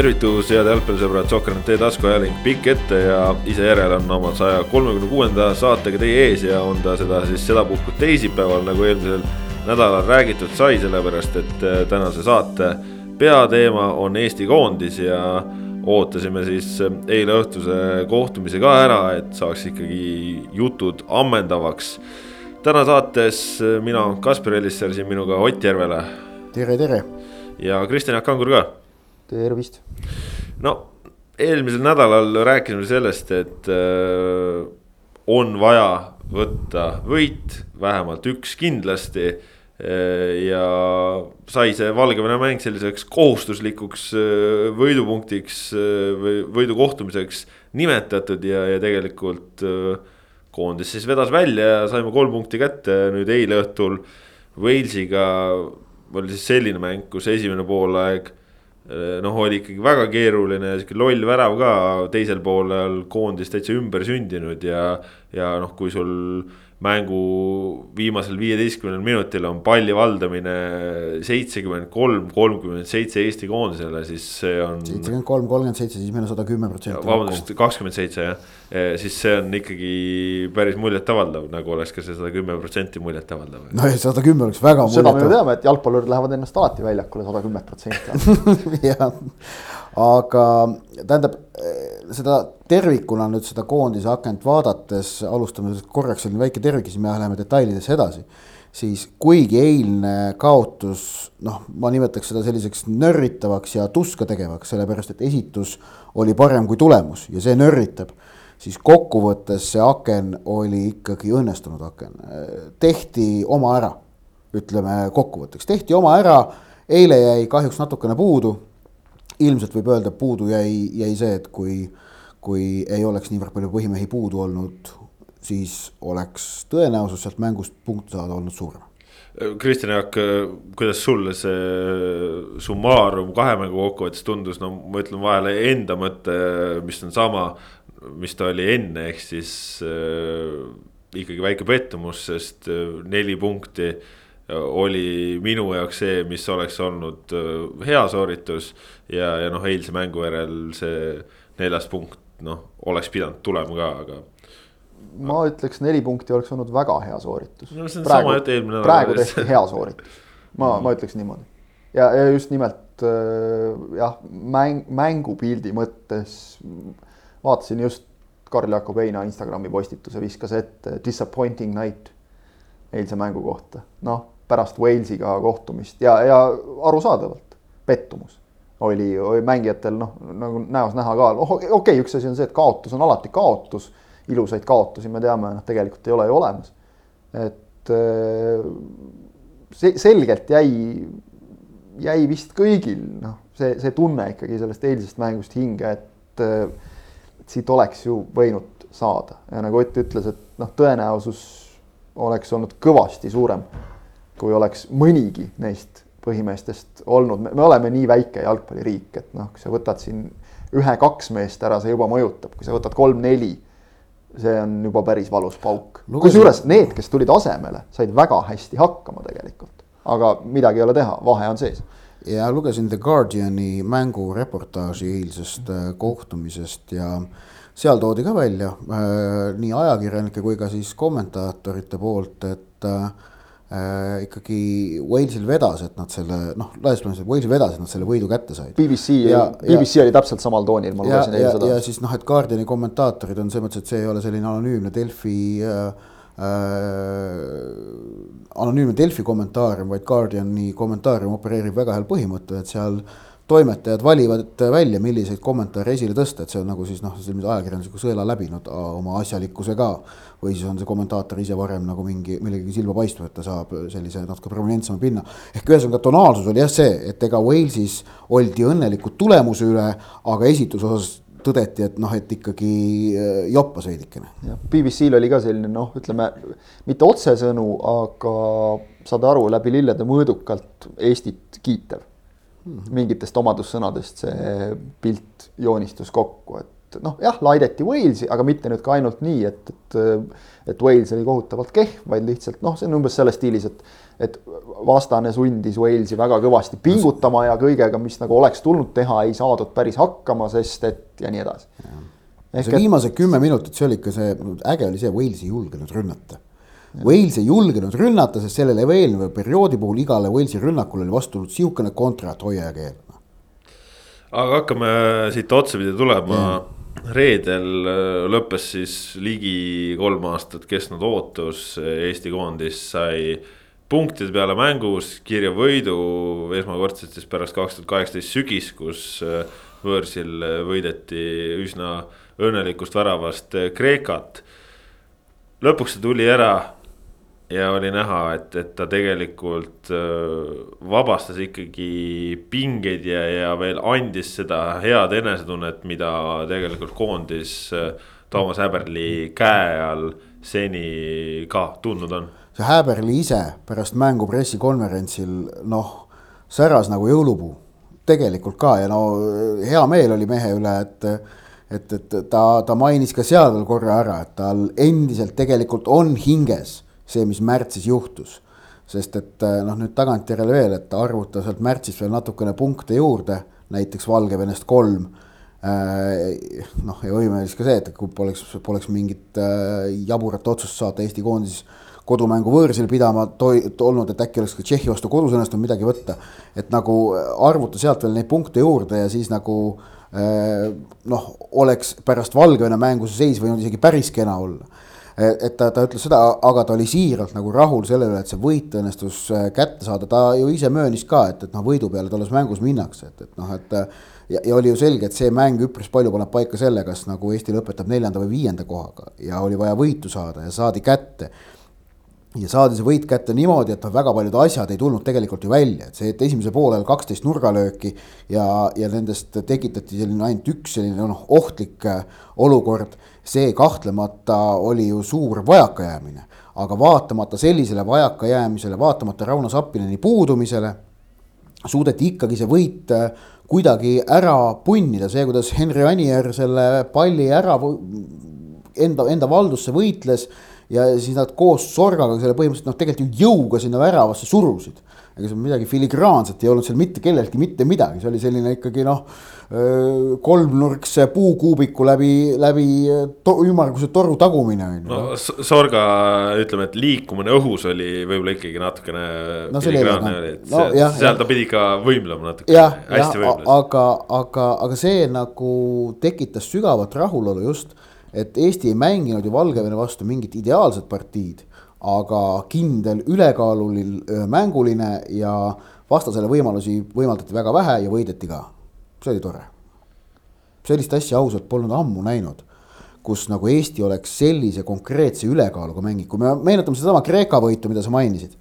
tervitus, head jalgpallisõbrad, Sokkernet teie taskuajaling pikk ette ja ise järele on oma saja kolmekümne kuuenda saatega teie ees ja on ta seda siis sedapuhku teisipäeval, nagu eelmisel nädalal räägitud sai, sellepärast et äh, tänase saate peateema on Eesti koondis ja ootasime siis äh, eile õhtuse kohtumise ka ära, et saaks ikkagi jutud ammendavaks. täna saates äh, mina, Kaspar Elisser, siin minuga Ott Järvela. tere, tere. ja Kristjan Jaak Kangur ka tervist. no eelmisel nädalal rääkisime sellest, et äh, on vaja võtta võit, vähemalt üks kindlasti äh,. ja sai see Valgevene mäng selliseks kohustuslikuks äh, võidupunktiks äh, või võidukohtumiseks nimetatud ja, ja tegelikult koondis siis vedas välja ja saime kolm punkti kätte nüüd eile õhtul. Walesiga oli siis selline mäng, kus esimene poolaeg noh, oli ikkagi väga keeruline, sihuke loll värav ka teisel poolel koondis täitsa ümber sündinud ja, ja noh, kui sul mängu viimasel viieteistkümnel minutil on palli valdamine seitsekümmend kolm, kolmkümmend seitse Eesti koondisele, siis see on. seitsekümmend kolm, kolmkümmend seitse, siis meil on sada kümme protsenti. vabandust, kakskümmend seitse jah, siis see on ikkagi päris muljetavaldav, nagu oleks ka see sada kümme protsenti muljetavaldav. no ja sada kümme oleks väga muljetavaldav. seda me ju teame, et jalgpallurid lähevad ennast alati väljakule sada kümmet protsenti. jah, aga tähendab seda tervikuna nüüd seda koondise akent vaadates, alustame korraks selline väike tervik ja siis me läheme detailidesse edasi. siis kuigi eilne kaotus, noh, ma nimetaks seda selliseks nörritavaks ja tuska tegevaks, sellepärast et esitus oli parem kui tulemus ja see nörritab. siis kokkuvõttes see aken oli ikkagi õnnestunud aken, tehti oma ära, ütleme kokkuvõtteks, tehti oma ära, eile jäi kahjuks natukene puudu ilmselt võib öelda, puudu jäi, jäi see, et kui, kui ei oleks niivõrd palju põhimehi puudu olnud, siis oleks tõenäosus sealt mängust punkte saada olnud suurem. Kristjan Jaak, kuidas sulle see summaarum kahe mängu kokkuvõttes tundus, no ma ütlen vahele enda mõtte, mis on sama, mis ta oli enne, ehk siis äh, ikkagi väike pettumus, sest äh, neli punkti äh, oli minu jaoks see, mis oleks olnud äh, hea sooritus. Ja, ja noh, eilse mängu järel see neljas punkt, noh, oleks pidanud tulema ka, aga. ma ütleks, neli punkti oleks olnud väga hea sooritus no,. praegu, praegu tehti hea sooritus, ma mm., ma ütleks niimoodi. ja, ja just nimelt äh, jah, mäng, mängupildi mõttes vaatasin just Karl-Jakob Eina Instagrami postituse viskas ette disappointing night eilse mängu kohta, noh pärast Walesiga kohtumist ja, ja arusaadavalt pettumus oli, oli mängijatel noh, nagu näos näha ka, oh okei okay,, üks asi on see, et kaotus on alati kaotus, ilusaid kaotusi me teame, noh, tegelikult ei ole ju olemas. et äh, see selgelt jäi, jäi vist kõigil noh, see, see tunne ikkagi sellest eilsest mängust hinge, et, et siit oleks ju võinud saada. Ja nagu Ott ütles, et noh, tõenäosus oleks olnud kõvasti suurem kui oleks mõnigi neist põhimeestest olnud, me oleme nii väike jalgpalliriik, et noh, kui sa võtad siin ühe-kaks meest ära, see juba mõjutab, kui sa võtad kolm-neli, see on juba päris valus pauk. kusjuures need, kes tulid asemele, said väga hästi hakkama tegelikult, aga midagi ei ole teha, vahe on sees. Ja lugesin The Guardiani mängureportaaži eilsest äh, kohtumisest ja seal toodi ka välja äh, nii ajakirjanike kui ka siis kommentaatorite poolt, et äh, äh, ikkagi Walesil vedas, et nad selle noh, laias plaanis Walesil vedas, et nad selle võidu kätte said. BBC, BBC ja, oli täpselt samal toonil, ma lugesin eile seda. ja siis noh, et Guardiani kommentaatorid on selles mõttes, et see ei ole selline anonüümne Delfi äh, äh, anonüümne Delfi kommentaarium, vaid Guardiani kommentaarium opereerib väga heal põhimõttel, et seal toimetajad valivad välja, milliseid kommentaare esile tõsta, et see on nagu siis noh, ajakirjandusliku sõela läbinud oma asjalikkusega. või siis on see kommentaator ise varem nagu mingi millegagi silma paistnud, et ta saab sellise natuke prominentsema pinna. ehk ühesõnaga tonaalsus oli jah see, et ega Walesis oldi õnnelikud tulemuse üle, aga esituse osas tõdeti, et noh, et ikkagi äh, joppas veidikene. BBC-l oli ka selline noh, ütleme mitte otsesõnu, aga saad aru, läbi lillede mõõdukalt Eestit kiitev mingitest omadussõnadest see pilt joonistus kokku, et noh, jah, laideti Walesi, aga mitte nüüd ka ainult nii, et, et, et Wales oli kohutavalt kehv, vaid lihtsalt noh, see on umbes selles stiilis, et, et vastane sundis Walesi väga kõvasti pingutama ja kõigega, mis nagu oleks tulnud teha, ei saadud päris hakkama, sest et ja nii edasi. see viimased kümme minutit, see oli ikka see, äge oli see, Wales ei julgenud rünnata. Wales ei julgenud rünnata, sest sellele eelneva perioodi puhul igale Walesi rünnakule oli vastu tulnud sihukene kontra, et hoia ja keela aga hakkame siit otsapidi tulema. Mm reedel äh, lõppes siis ligi kolm aastat kestnud ootus, Eesti koondis sai punktide peale mängus kirja võidu esmakordselt siis pärast kaks tuhat kaheksateist sügis, kus äh, võõrsil võideti üsna õnnelikust väravast Kreekat. lõpuks see tuli ära ja oli näha, et, et ta tegelikult äh, vabastas ikkagi pingeid ja, ja veel andis seda head enesetunnet, mida tegelikult koondis äh, Toomas Häberli käe all seni ka tundnud on. see Häberli ise pärast mängu pressikonverentsil noh, säras nagu jõulupuu, tegelikult ka ja no hea meel oli mehe üle, et et, et ta, ta mainis ka seal korra ära, et tal endiselt tegelikult on hinges see, mis märtsis juhtus. sest et eh, noh, nüüd tagantjärele veel, et arvuta sealt märtsis veel natukene punkte juurde, näiteks Valgevenest kolm. Eh, noh, ja võime siis ka see, et kui poleks, poleks mingit eh, jaburat otsust saata Eesti koondis kodumängu võõrsil pidama olnud, et äkki oleks ka Tšehhi vastu kodus õnnestunud midagi võtta. et nagu arvuta sealt veel neid punkte juurde ja siis nagu noh, oleks pärast Valgevene mängu see seis võinud isegi päris kena olla et ta, ta ütles seda, aga ta oli siiralt nagu rahul selle üle, et see võit õnnestus äh, kätte saada, ta ju ise möönis ka, et, et noh, võidu peale tolles mängus minnakse, et, et noh, et. ja, ja oli ju selge, et see mäng üpris palju paneb paika selle, kas nagu Eesti lõpetab neljanda või viienda kohaga ja oli vaja võitu saada ja saadi kätte ja saadi see võit kätte niimoodi, et noh, väga paljud asjad ei tulnud tegelikult ju välja, et see, et esimesel poolel kaksteist nurgalööki ja, ja nendest tekitati selline ainult üks selline noh, ohtlik äh, olukord see kahtlemata oli ju suur vajakajäämine, aga vaatamata sellisele vajakajäämisele, vaatamata Rauno Sappineni puudumisele, suudeti ikkagi see võit äh, kuidagi ära punnida, see, kuidas Henri Anier selle palli ära enda, enda valdusse võitles ja siis nad koos Sorgaga selle põhimõtteliselt noh, tegelikult ju jõuga sinna väravasse surusid ega seal midagi filigraanset ei olnud seal mitte kelleltki mitte midagi, see oli selline ikkagi noh, kolmnurkse puukuubiku läbi, läbi to, ümmarguse toru tagumine on ju. no Sorga ütleme, et liikumine õhus oli võib-olla ikkagi natukene no, filigraanne oli, et no, see, jah, seal jah. ta pidi ikka võimlema natuke. jah, jah, aga, aga, aga see nagu tekitas sügavat rahulolu just, et Eesti ei mänginud ju Valgevene vastu mingit ideaalset partiid aga kindel, ülekaaluline, mänguline ja vastasele võimalusi võimaldati väga vähe ja võideti ka. see oli tore. sellist asja ausalt polnud ammu näinud, kus nagu Eesti oleks sellise konkreetse ülekaaluga mängib, kui me meenutame sedasama Kreeka võitu, mida sa mainisid.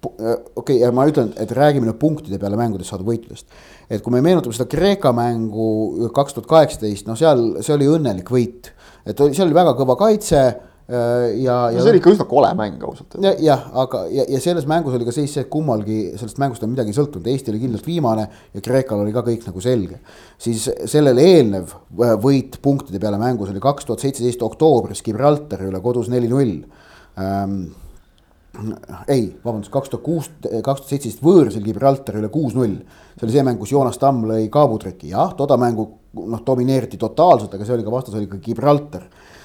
okei okay,, ja ma ütlen, et räägime nüüd punktide peale mängudes saadud võitudest. et kui me meenutame seda Kreeka mängu kaks tuhat kaheksateist, no seal, see oli õnnelik võit. Et oli, seal oli väga kõva kaitse Äh, ja, ja. see oli ikka üsna kole mäng ausalt. jah, aga ja, ja selles mängus oli ka seis see, et kummalgi sellest mängust on midagi sõltunud, Eesti oli kindlalt viimane ja Kreekal oli ka kõik nagu selge. siis sellele eelnev äh, võit punktide peale mängus oli kaks tuhat seitseteist oktoobris Gibraltari üle kodus neli-null ähm, ei, vabandust, kaks tuhat kuus, kaks tuhat seitseteist võõrsil Gibraltari üle kuus-null. see oli see mäng, kus Joonas Tamm lõi kaabutreki, jah, toda mängu noh, domineeriti totaalselt, aga see oli ka vastas oli ka Gibraltar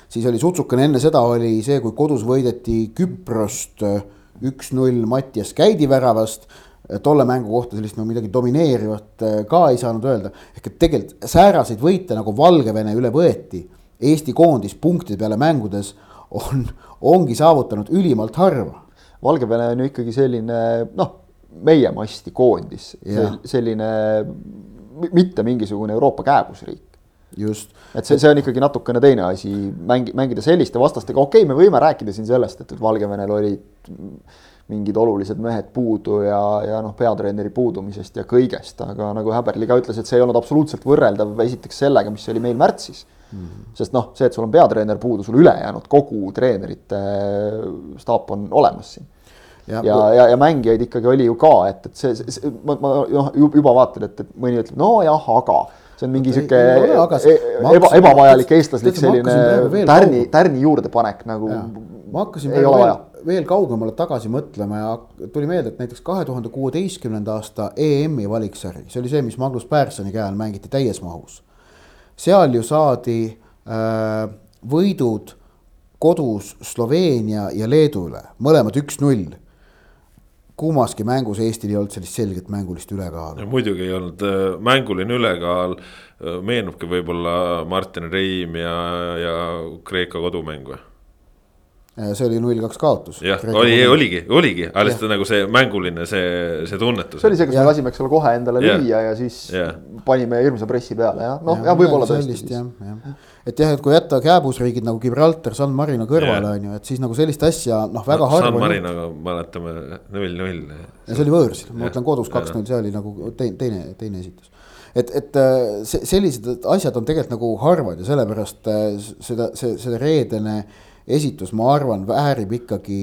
siis oli sutsukene enne seda oli see, kui kodus võideti Küprost äh, üks-null Mattias Käidi väravast. Äh, tolle mängu kohta sellist nagu midagi domineerivat äh, ka ei saanud öelda. ehk et tegelikult sääraseid võite nagu Valgevene üle võeti, Eesti koondis punktide peale mängudes on, ongi saavutanud ülimalt harva. Valgevene on ju ikkagi selline noh, meie masti koondis, selline mitte mingisugune Euroopa kääbusriik just. et see, see on ikkagi natukene teine asi, mängi-, mängida selliste vastastega, okei okay,, me võime rääkida siin sellest, et, et Valgevenel olid mingid olulised mehed puudu ja, ja noh, peatreeneri puudumisest ja kõigest, aga nagu Häberli ka ütles, et see ei olnud absoluutselt võrreldav esiteks sellega, mis oli meil märtsis mm. -hmm. sest noh, see, et sul on peatreener puudu, sul ülejäänud kogu treenerite staap on olemas siin ja, ja, ja, ja mängijaid ikkagi oli ju ka, et, et see, see, ma, ma noh, juba vaatan, et, et mõni ütleb, nojah, aga. See on mingi sihuke eba, hakkasin- ebavajalik eestlaslik selline tärni tärni juurdepanek nagu ma hakkasin veel, veel kaugemale tagasi mõtlema ja tuli meelde, et näiteks kahe tuhande kuueteistkümnenda aasta EM-i valiksari, see oli see, mis Magnus Pärssoni käe all mängiti täies mahus. seal ju saadi äh, võidud kodus Sloveenia ja Leedu üle, mõlemad üks-null. Kummaski mängus Eestil ei olnud sellist selget mängulist ülekaalu. ja muidugi ei olnud äh, mänguline ülekaal, meenubki võib-olla Martin Reim ja, ja Kreeka kodumäng või? Äh, see oli null-kaks kaotus. jah, oli, oligi, oligi, aga lihtsalt nagu see mänguline, see, see tunnetus. see oli see, kus Jah. me lasime, eks ole, kohe endale Jah. lüüa ja siis Jah. panime hirmsa pressi peale ja noh, jah, võib-olla tõesti siis. jah, jah. Et jah, et kui jätta kääbusriigid nagu Gibraltar, San Marino kõrvale Jah. on ju, et siis nagu sellist asja noh, väga harva. San Marinoga mäletame null-null. ja see oli võõrsil, ma mõtlen kodus kaks-null, see oli nagu teine, teine, teine esitus. et, et äh, see, sellised asjad on tegelikult nagu harvad ja sellepärast äh, seda, see, see reedene esitus, ma arvan, väärib ikkagi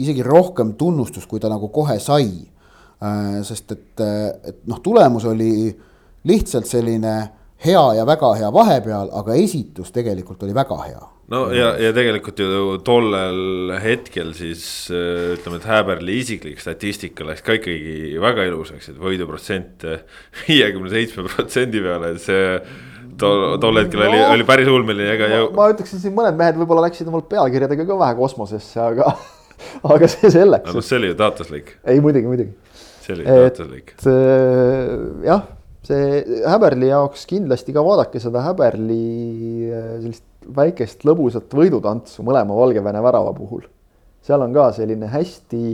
isegi rohkem tunnustust, kui ta nagu kohe sai. sest et, et noh, tulemus oli lihtsalt selline hea ja väga hea vahepeal, aga esitus tegelikult oli väga hea no ja, ja tegelikult ju tollel hetkel siis äh, ütleme, et Häberli isiklik statistika läks ka ikkagi väga ilusaks, et võiduprotsent viiekümne seitsme protsendi peale, et see tol, tol hetkel oli No. no., oli päris ulmeline, ega ma, ju ma ütleksin siin mõned mehed võib-olla läksid omalt pealkirjadega ka vähe kosmosesse, aga, aga see selleks no,. see oli ju taotluslik, ei muidugi, muidugi. see oli Et- taotluslik. äh, jah, see Häberli jaoks kindlasti ka vaadake seda Häberli äh, sellist väikest lõbusat võidutantsu mõlema Valgevene värava puhul. seal on ka selline hästi,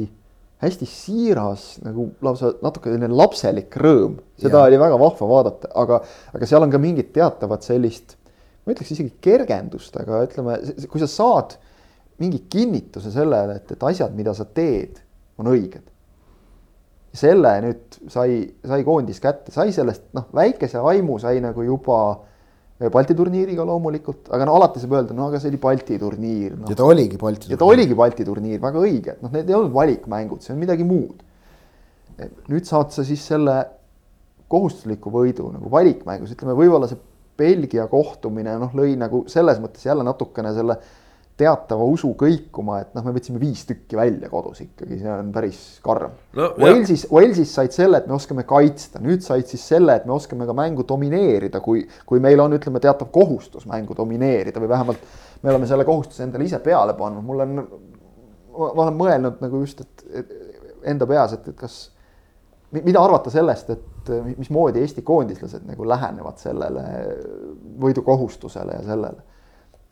hästi siiras nagu lausa natuke selline lapselik rõõm, seda ja. oli väga vahva vaadata, aga, aga seal on ka mingit teatavat sellist, ma ütleks isegi kergendust, aga ütleme, kui sa saad mingi kinnituse sellele, et, et asjad, mida sa teed, on õiged selle nüüd sai, sai koondis kätte, sai sellest noh, väikese aimu sai nagu juba eh, Balti turniiriga loomulikult, aga no alati saab öelda, no aga see oli Balti turniir no. ja ta oligi Balti. ja ta oligi Balti turniir, väga õige, et noh, need ei olnud valikmängud, see on midagi muud. nüüd saad sa siis selle kohustusliku võidu nagu valikmängus, ütleme võib-olla see Belgia kohtumine noh, lõi nagu selles mõttes jälle natukene selle teatava usu kõikuma, et noh, me võtsime viis tükki välja kodus ikkagi, see on päris karm. No, Walesis, Walesis said selle, et me oskame kaitsta, nüüd said siis selle, et me oskame ka mängu domineerida, kui, kui meil on, ütleme, teatav kohustus mängu domineerida või vähemalt me oleme selle kohustuse endale ise peale pannud, mul on, ma olen mõelnud nagu just, et, enda peas, et, et kas, mida arvata sellest, et mismoodi Eesti koondislased nagu lähenevad sellele võidukohustusele ja sellele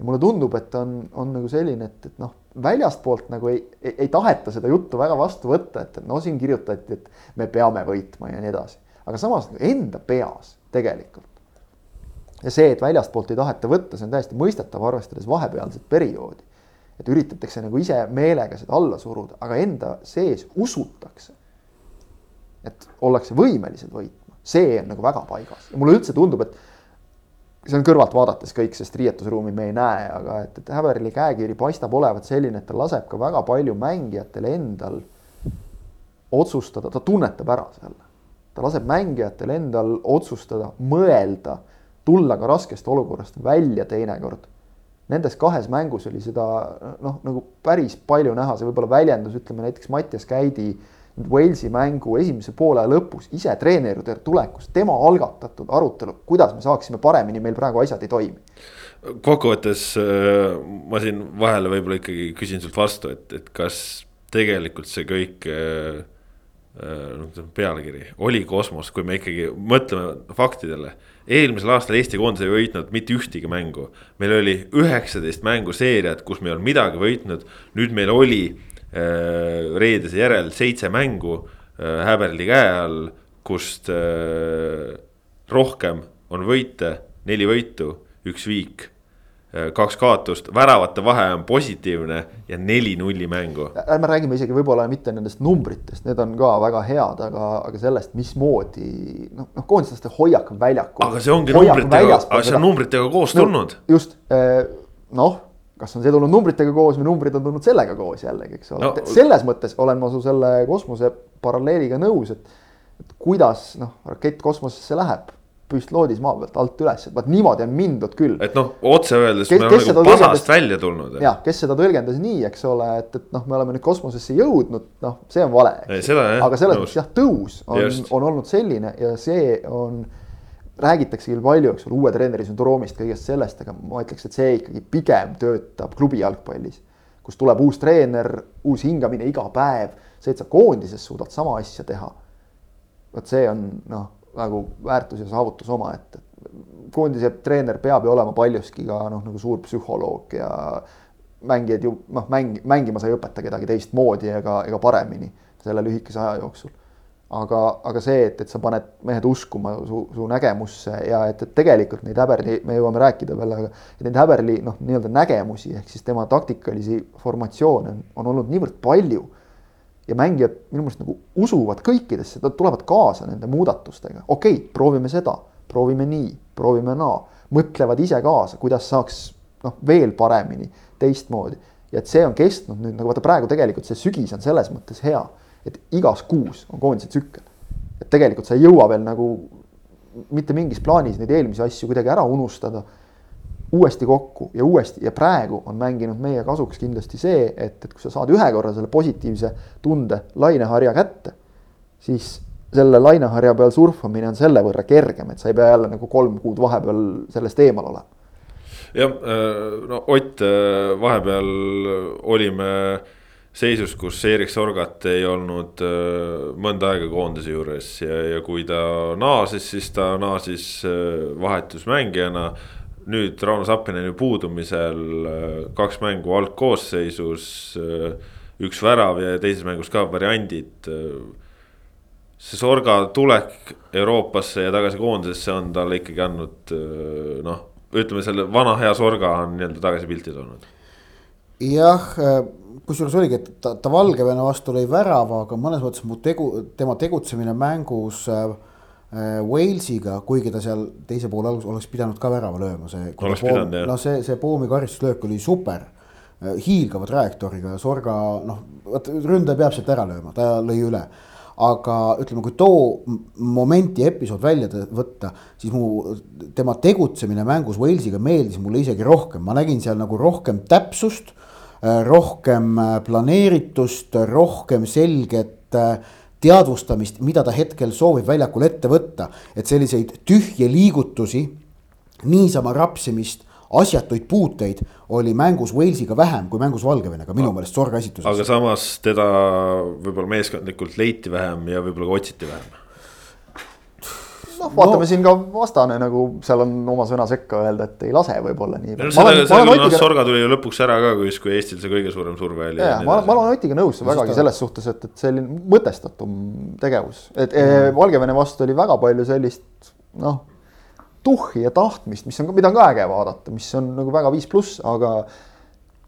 ja mulle tundub, et on, on nagu selline, et, et noh, väljastpoolt nagu ei, ei, ei taheta seda juttu väga vastu võtta, et, et no siin kirjutati, et me peame võitma ja nii edasi. aga samas nagu enda peas tegelikult. ja see, et väljastpoolt ei taheta võtta, see on täiesti mõistetav, arvestades vahepealset perioodi. et üritatakse nagu ise meelega seda alla suruda, aga enda sees usutakse. et ollakse võimelised võitma, see on nagu väga paigas ja mulle üldse tundub, et see on kõrvalt vaadates kõik, sest riietusruumi me ei näe, aga et, et Häberli käekiri paistab olevat selline, et ta laseb ka väga palju mängijatel endal otsustada, ta tunnetab ära selle. ta laseb mängijatel endal otsustada, mõelda, tulla ka raskest olukorrast välja teinekord. Nendes kahes mängus oli seda noh, nagu päris palju näha, see võib-olla väljendus, ütleme näiteks Mattias Käidi Walesi mängu esimese poole lõpus ise treeneri juurde tulekus, tema algatatud arutelu, kuidas me saaksime paremini, meil praegu asjad ei toimi. kokkuvõttes äh, ma siin vahele võib-olla ikkagi küsin sult vastu, et, et kas tegelikult see kõik äh, äh, pealkiri oli kosmos, kui me ikkagi mõtleme faktidele. eelmisel aastal Eesti koondis ei võitnud mitte ühtegi mängu, meil oli üheksateist mängu seeriat, kus me ei olnud midagi võitnud, nüüd meil oli reedese järel seitse mängu äh, Häberli käe all, kust äh, rohkem on võite, neli võitu, üks viik äh, kaks kaotust, väravate vahe on positiivne ja neli nulli mängu. ärme räägime isegi võib-olla mitte nendest numbritest, need on ka väga head, aga, aga sellest, mismoodi noh, noh koondislaste hoiak väljakul. aga see ongi numbritega, aga see on numbritega koos tulnud no,. just, noh, kas on see tulnud numbritega koos või numbrid on tulnud sellega koos jällegi, eks ole No- selles mõttes olen ma su selle kosmose paralleeliga nõus, et, et kuidas noh, rakett kosmosesse läheb. püst loodis maa pealt alt üles, et vaat niimoodi on mindud küll. et noh, otse öeldes Kes- me oleme nagu pasast välja tulnud. jah, kes seda tõlgendas nii, eks ole, et, et noh, me oleme nüüd kosmosesse jõudnud, noh, see on vale. Aga selles mõttes jah, tõus on, on olnud selline ja see on, räägitakse küll palju, eks ole, uue treeneri sündroomist, kõigest sellest, aga ma ütleks, et see ikkagi pigem töötab klubi jalgpallis. kus tuleb uus treener, uus hingamine iga päev, see, et sa koondises suudad sama asja teha. vot see on noh, nagu väärtus ja saavutus omaette. koondise treener peab ju olema paljuski ka noh, nagu suur psühholoog ja mängijad ju noh, mäng, mängima sa ei õpeta kedagi teistmoodi ega, ega paremini selle lühikese aja jooksul. Aga, aga see, et, et sa paned mehed uskuma su, su nägemusse ja et, et tegelikult neid häberli, me jõuame rääkida veel, aga neid häberli noh, nii-öelda nägemusi ehk siis tema taktikalisi formatsioone on, on olnud niivõrd palju ja mängijad minu meelest nagu usuvad kõikidesse, nad tulevad kaasa nende muudatustega, okei okay,, proovime seda, proovime nii, proovime naa, mõtlevad ise kaasa, kuidas saaks noh, veel paremini, teistmoodi. ja et see on kestnud nüüd nagu vaata praegu tegelikult see sügis on selles mõttes hea, et igas kuus on koondise tsükkel. et tegelikult sa ei jõua veel nagu mitte mingis plaanis neid eelmisi asju kuidagi ära unustada uuesti kokku ja uuesti ja praegu on mänginud meie kasuks kindlasti see, et, et kui sa saad ühe korra selle positiivse tunde laineharja kätte, siis selle laineharja peal surfamine on selle võrra kergem, et sa ei pea jälle nagu kolm kuud vahepeal sellest eemal olema. jah, no Ott, vahepeal olime seisus, kus Erik Sorgat ei olnud äh, mõnda aega koondise juures ja, ja kui ta naasis, siis ta naasis äh, vahetusmängijana. nüüd Rauno Sappineni puudumisel äh, kaks mängu algkoosseisus, üks värav ja teises mängus ka variandid. see Sorga tulek Euroopasse ja tagasi koondisesse on talle ikkagi andnud noh, ütleme selle vana hea Sorga on nii-öelda tagasi pilti toonud jah, kusjuures oligi, et ta, ta Valgevene vastu lõi värava, aga mõnes mõttes mu tegu, tema tegutsemine mängus äh, Walesiga, kuigi ta seal teise poole alguses oleks pidanud ka värava lööma, see. Oleks pidanud, jah. no see, see Poomi karistuslöök oli super, hiilgava trajektooriga ja Sorga noh, vot ründaja peab sealt ära lööma, ta lõi üle aga ütleme, kui too momenti episood välja võtta, siis mu, tema tegutsemine mängus Walesiga meeldis mulle isegi rohkem, ma nägin seal nagu rohkem täpsust. Rohkem äh, planeeritust, rohkem selget äh, teadvustamist, mida ta hetkel soovib väljakul ette võtta, et selliseid tühje liigutusi, niisama rapsimist asjatuid puuteid oli mängus Walesiga vähem kui mängus Valgevenega, minu meelest Sorga esituses. aga samas teda võib-olla meeskondlikult leiti vähem ja võib-olla ka otsiti vähem. Noh, vaatame No. siin ka vastane nagu seal on oma sõna sekka öelda, et ei lase võib-olla nii. no selle, selle noh, Sorga tuli ju lõpuks ära ka, kui, kui Eestil see kõige suurem surve oli. ja, ma, ma olen Otiga nõus vägagi selles suhtes, et, et selline mõtestatum tegevus, et mm. Valgevene vastu oli väga palju sellist noh, tuhhi ja tahtmist, mis on, mida on ka äge vaadata, mis on nagu väga viis pluss, aga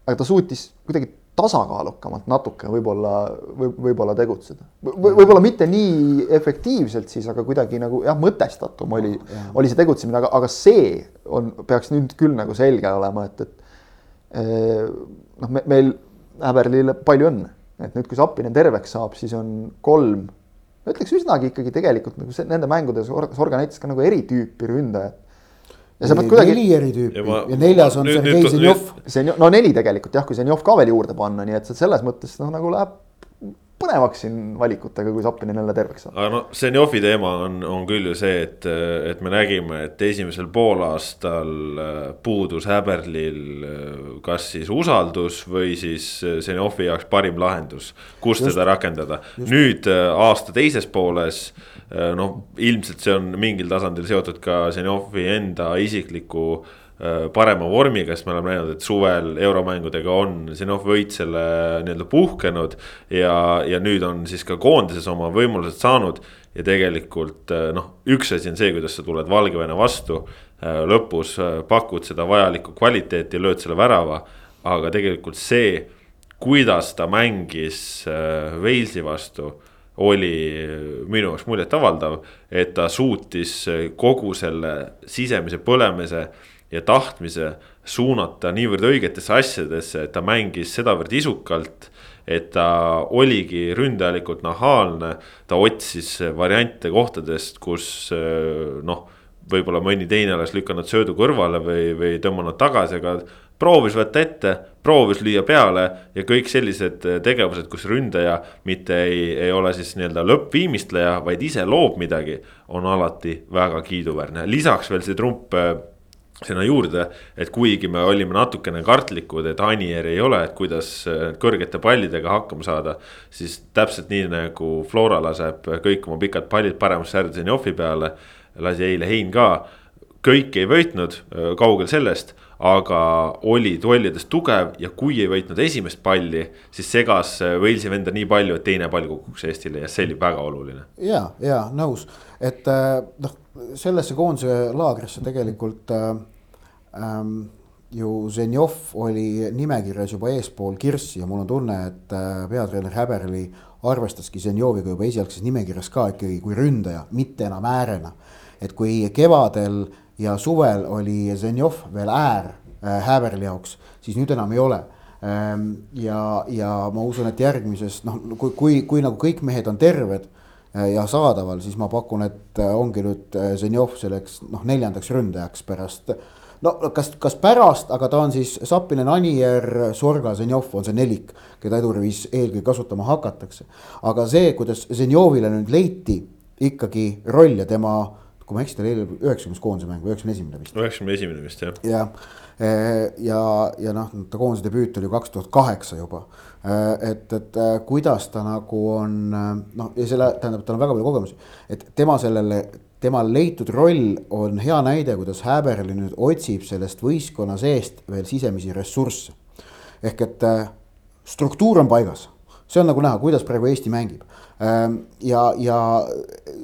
aga ta suutis kuidagi tasakaalukamalt natuke võib-olla või võib-olla tegutseda v. võib-olla mitte nii efektiivselt siis, aga kuidagi nagu jah, mõtestatum oli, oli see tegutsemine, aga, aga see on, peaks nüüd küll nagu selge olema, et, et eh, noh, me, meil Häberlile palju õnne, et nüüd, kui Zappinen terveks saab, siis on kolm, ma ütleks üsnagi ikkagi tegelikult nagu see, nende mängudes Sorga näitas ka nagu eritüüpi ründajat. Ja sa pead kuidagi neli eri tüüpi Ja ma- ja neljas on Sergei Zenjov. see on, no neli tegelikult jah, kui Zenjov ka veel juurde panna, nii et selles mõttes noh, nagu läheb põnevaks siin valikutega, kui Zappinen jälle terveks saab. aga noh, Zenjovi teema on, on küll ju see, et, et me nägime, et esimesel poolaastal äh, puudus Häberlil äh, kas siis usaldus või siis äh, Zenjovi jaoks parim lahendus, kus Just. teda rakendada. nüüd äh, aasta teises pooles noh, ilmselt see on mingil tasandil seotud ka Zenjovi enda isikliku äh, parema vormiga, sest me oleme näinud, et suvel euromängudega on Zenov võit selle nii-öelda puhkenud. ja, ja nüüd on siis ka koondises oma võimalused saanud ja tegelikult äh, noh, üks asi on see, kuidas sa tuled Valgevene vastu. lõpus äh, pakud seda vajalikku kvaliteeti, lööd selle värava, aga tegelikult see, kuidas ta mängis äh, Walesi vastu oli minu jaoks muljetavaldav, et ta suutis kogu selle sisemise põlemise ja tahtmise suunata niivõrd õigetesse asjadesse, et ta mängis sedavõrd isukalt. et ta oligi ründajalikult nahaalne, ta otsis variante kohtadest, kus noh, võib-olla mõni teine oleks lükanud söödu kõrvale või, või tõmmanud tagasi, aga proovis võtta ette, proovis lüüa peale ja kõik sellised tegevused, kus ründaja mitte ei, ei ole siis nii-öelda lõppviimistleja, vaid ise loob midagi, on alati väga kiiduväärne, lisaks veel see trump sinna juurde, et kuigi me olime natukene kartlikud, et Anier ei ole, et kuidas kõrgete pallidega hakkama saada. siis täpselt nii nagu Flora laseb kõik oma pikad pallid paremasse äärde Zenjovi peale, lasi eile Hein ka. kõik ei võitnud, kaugel sellest, aga oli duellides tugev ja kui ei võitnud esimest palli, siis segas Walesi venda nii palju, et teine pall kukuks Eestile ja see oli väga oluline. ja, ja nõus, et noh, sellesse koondise laagrisse tegelikult äh, ähm, ju Zenjov oli nimekirjas juba eespool Kirssi ja mul on tunne, et äh, peatreener Häberli arvestaski Zenjoviga juba esialgses nimekirjas ka ikkagi kui ründaja, mitte enam äärena. et kui kevadel ja suvel oli Zenjov veel äär äh, Häberli jaoks, siis nüüd enam ei ole ähm,. ja, ja ma usun, et järgmises noh, kui, kui, kui nagu kõik mehed on terved äh, ja saadaval, siis ma pakun, et äh, ongi nüüd Zenjov selleks noh, neljandaks ründajaks pärast no kas, kas pärast, aga ta on siis Sapinen, Anier, Sorga, Zenjov on see nelik, keda Edurivis eelkõige kasutama hakatakse. aga see, kuidas Zenjovile nüüd leiti ikkagi roll ja tema, kui ma ei eksi, ta oli üheksakümnes koondise mäng, üheksakümne esimene vist. üheksakümne esimene vist jah. jah, e, ja, ja noh, ta koondise debüüt oli kaks tuhat kaheksa juba. E, et, et e, kuidas ta nagu on noh, ja selle tähendab, tal on väga palju kogemusi, et tema sellele temal leitud roll on hea näide, kuidas Häberli nüüd otsib sellest võistkonna seest veel sisemisi ressursse. ehk et äh, struktuur on paigas, see on nagu näha, kuidas praegu Eesti mängib. Ähm, ja, ja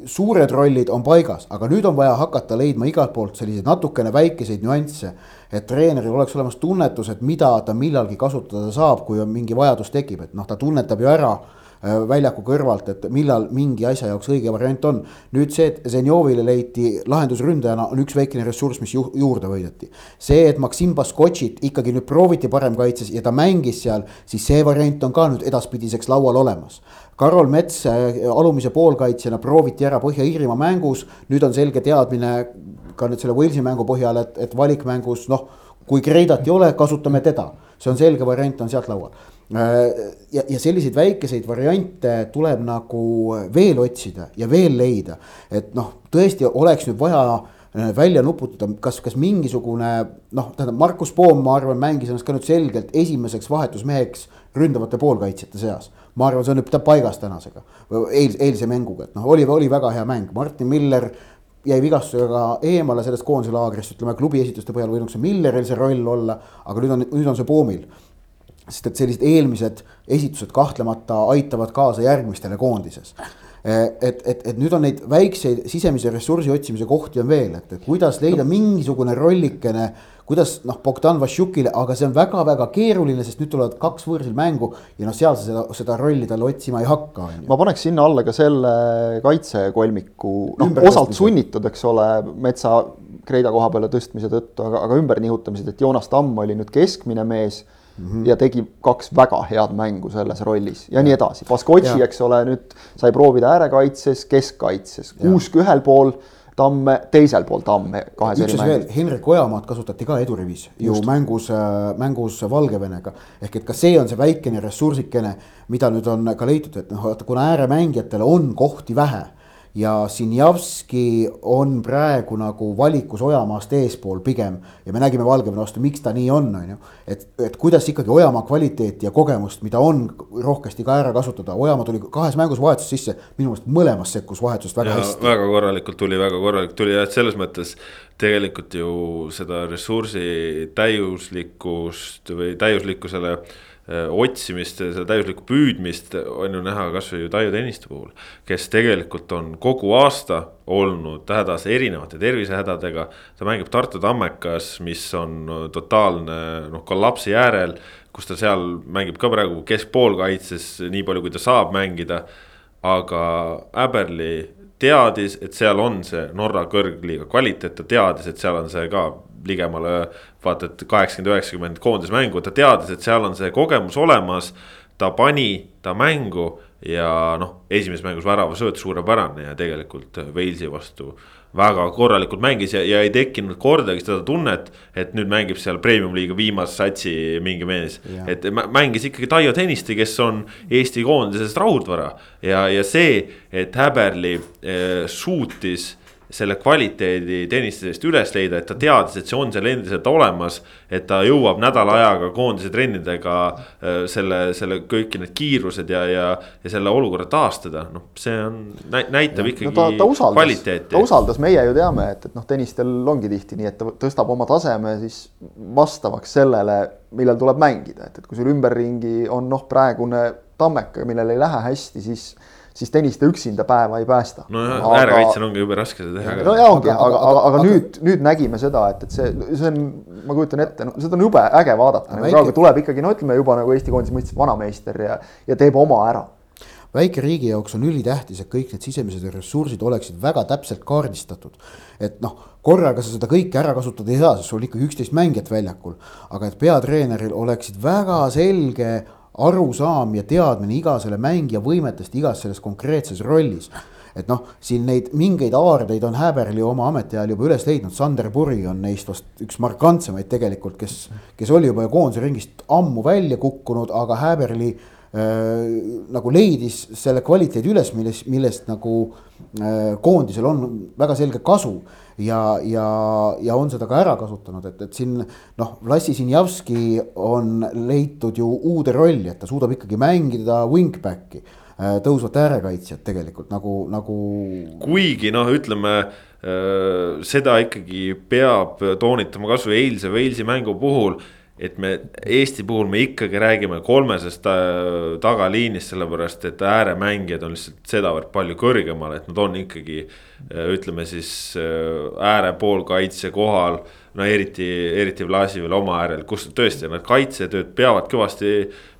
suured rollid on paigas, aga nüüd on vaja hakata leidma igalt poolt selliseid natukene väikeseid nüansse. et treeneril oleks olemas tunnetus, et mida ta millalgi kasutada saab, kui on mingi vajadus tekib, et noh, ta tunnetab ju ära väljaku kõrvalt, et millal mingi asja jaoks õige variant on. nüüd see, et Zenjovile leiti lahendusründajana, on üks väikene ressurss, mis ju juurde võideti. see, et Maksim Baskotšit ikkagi nüüd prooviti paremkaitses ja ta mängis seal, siis see variant on ka nüüd edaspidiseks laual olemas. Karol Mets äh, alumise poolkaitsjana prooviti ära Põhja-Iirimaa mängus, nüüd on selge teadmine ka nüüd selle Walesi mängu põhjal, et, et valikmängus noh, kui Kreidat ei ole, kasutame teda. see on selge variant, on sealt laual Äh, ja, ja selliseid väikeseid variante tuleb nagu veel otsida ja veel leida. et noh, tõesti oleks nüüd vaja äh, välja nuputada, kas, kas mingisugune noh, tähendab Markus Poom, ma arvan, mängis ennast ka nüüd selgelt esimeseks vahetusmeheks ründavate poolkaitsjate seas. ma arvan, see on nüüd paigas tänasega, eil, eilse mänguga, et noh, oli, oli väga hea mäng, Martin Miller jäi vigastusega eemale sellest koondise laagrist, ütleme klubi esituste põhjal võinuks see Milleril see roll olla, aga nüüd on, nüüd on see Poomil sest et sellised eelmised esitused kahtlemata aitavad kaasa järgmistele koondises. et, et, et nüüd on neid väikseid sisemise ressursi otsimise kohti on veel, et, et kuidas leida mingisugune rollikene, kuidas noh, Bogdan Vassiukile, aga see on väga-väga keeruline, sest nüüd tulevad kaks võõrsil mängu ja noh, seal sa seda, seda rolli talle otsima ei hakka. ma paneks sinna alla ka selle kaitsekolmiku, noh osalt sunnitud, eks ole, metsa Kreida koha peale tõstmise tõttu, aga, aga ümbernihutamised, et Joonas Tamm oli nüüd keskmine mees mm -hmm. ja tegi kaks väga head mängu selles rollis ja, ja. nii edasi. Baskotši, eks ole, nüüd sai proovida äärekaitses, keskkaitses, Kuusk ühel pool Tamme, teisel pool Tamme kahes eri mängus. Henrik Ojamaad kasutati ka edurivis ju mängus, äh, mängus Valgevenega. ehk et ka see on see väikene ressursikene, mida nüüd on ka leitud, et noh, vaata kuna ääremängijatel on kohti vähe ja Sinjavski on praegu nagu valikus Ojamaast eespool pigem ja me nägime Valgevene vastu, miks ta nii on, on ju. et, et kuidas ikkagi Ojamaa kvaliteeti ja kogemust, mida on rohkesti ka ära kasutada, Ojamaa tuli kahes mängus vahetus sisse, minu meelest mõlemas sekkus vahetusest väga ja, hästi. väga korralikult tuli, väga korralikult tuli ja et selles mõttes tegelikult ju seda ressursi täiuslikkust või täiuslikkusele otsimist, seda täiuslikku püüdmist on ju näha kasvõi ju Taivo Tõniste puhul. kes tegelikult on kogu aasta olnud hädas erinevate tervisehädadega. ta mängib Tartu Tammekas, mis on totaalne noh kollapsi äärel. kus ta seal mängib ka praegu keskpoolkaitses nii palju, kui ta saab mängida. aga Äberli teadis, et seal on see Norra kõrgliiga kvaliteet, ta teadis, et seal on see ka ligemale vaata, et kaheksakümmend, üheksakümmend koondismängu, ta teadis, et seal on see kogemus olemas. ta pani ta mängu ja noh, esimeses mängus väravasööt suurepärane ja tegelikult Walesi vastu väga korralikult mängis ja, ja ei tekkinud kordagi seda tunnet, et nüüd mängib seal premium-liiga viimase satsi mingi mees. et mängis ikkagi Taio Tõniste, kes on Eesti koondisest raudvara ja, ja see, et Häberli eh, suutis selle kvaliteedi tennistajast üles leida, et ta teadis, et see on seal endiselt olemas. et ta jõuab nädala ajaga koondise trennidega äh, selle, selle kõiki need kiirused ja, ja, ja selle olukorra taastada, noh, see on, näitab ja, ikkagi no ta, ta usaldas, kvaliteeti. ta usaldas, meie ju teame, et, et noh, tennistel ongi tihti nii, et ta tõstab oma taseme siis vastavaks sellele, millal tuleb mängida, et, et kui sul ümberringi on noh, praegune Tammeka, millel ei lähe hästi, siis siis tennist üksinda päeva ei päästa. nojah aga..., äärekaitsel ongi jube raske seda teha. no ja ongi, aga, aga, aga, aga nüüd, nüüd nägime seda, et, et see, see on, ma kujutan ette, no seda on jube äge vaadata, nagu praegu tuleb ikkagi no ütleme juba nagu Eesti koondise mõistes vanameister ja, ja teeb oma ära väike riigi jaoks on ülitähtis, et kõik need sisemised ressursid oleksid väga täpselt kaardistatud. et noh, korraga sa seda kõike ära kasutada ei saa, sest sul ikkagi üksteist mängijat väljakul. aga et peatreeneril oleksid väga selge arusaam ja teadmine iga selle mängija võimetest igas selles konkreetses rollis. et noh, siin neid mingeid aardeid on Häberli oma ametiajal juba üles leidnud, Sander Puri on neist vast üks markantsemaid tegelikult, kes, kes oli juba koondise ringist ammu välja kukkunud, aga Häberli äh, nagu leidis selle kvaliteedi üles, milles, millest nagu äh, koondisel on väga selge kasu ja, ja, ja on seda ka ära kasutanud, et, et siin noh, Vlassi Sinjavski on leitud ju uude rolli, et ta suudab ikkagi mängida wingback'i äh, tõusvat äärekaitsjat tegelikult nagu, nagu. kuigi noh, ütleme äh, seda ikkagi peab toonitama kasvõi eilse Walesi mängu puhul et me Eesti puhul me ikkagi räägime kolmesest äh, tagaliinist, sellepärast et ääremängijad on lihtsalt sedavõrd palju kõrgemal, et nad on ikkagi äh, ütleme siis äh, äärepoolkaitse kohal no eriti, eriti Vlasival oma äärel, kus tõesti nad kaitsetööd peavad kõvasti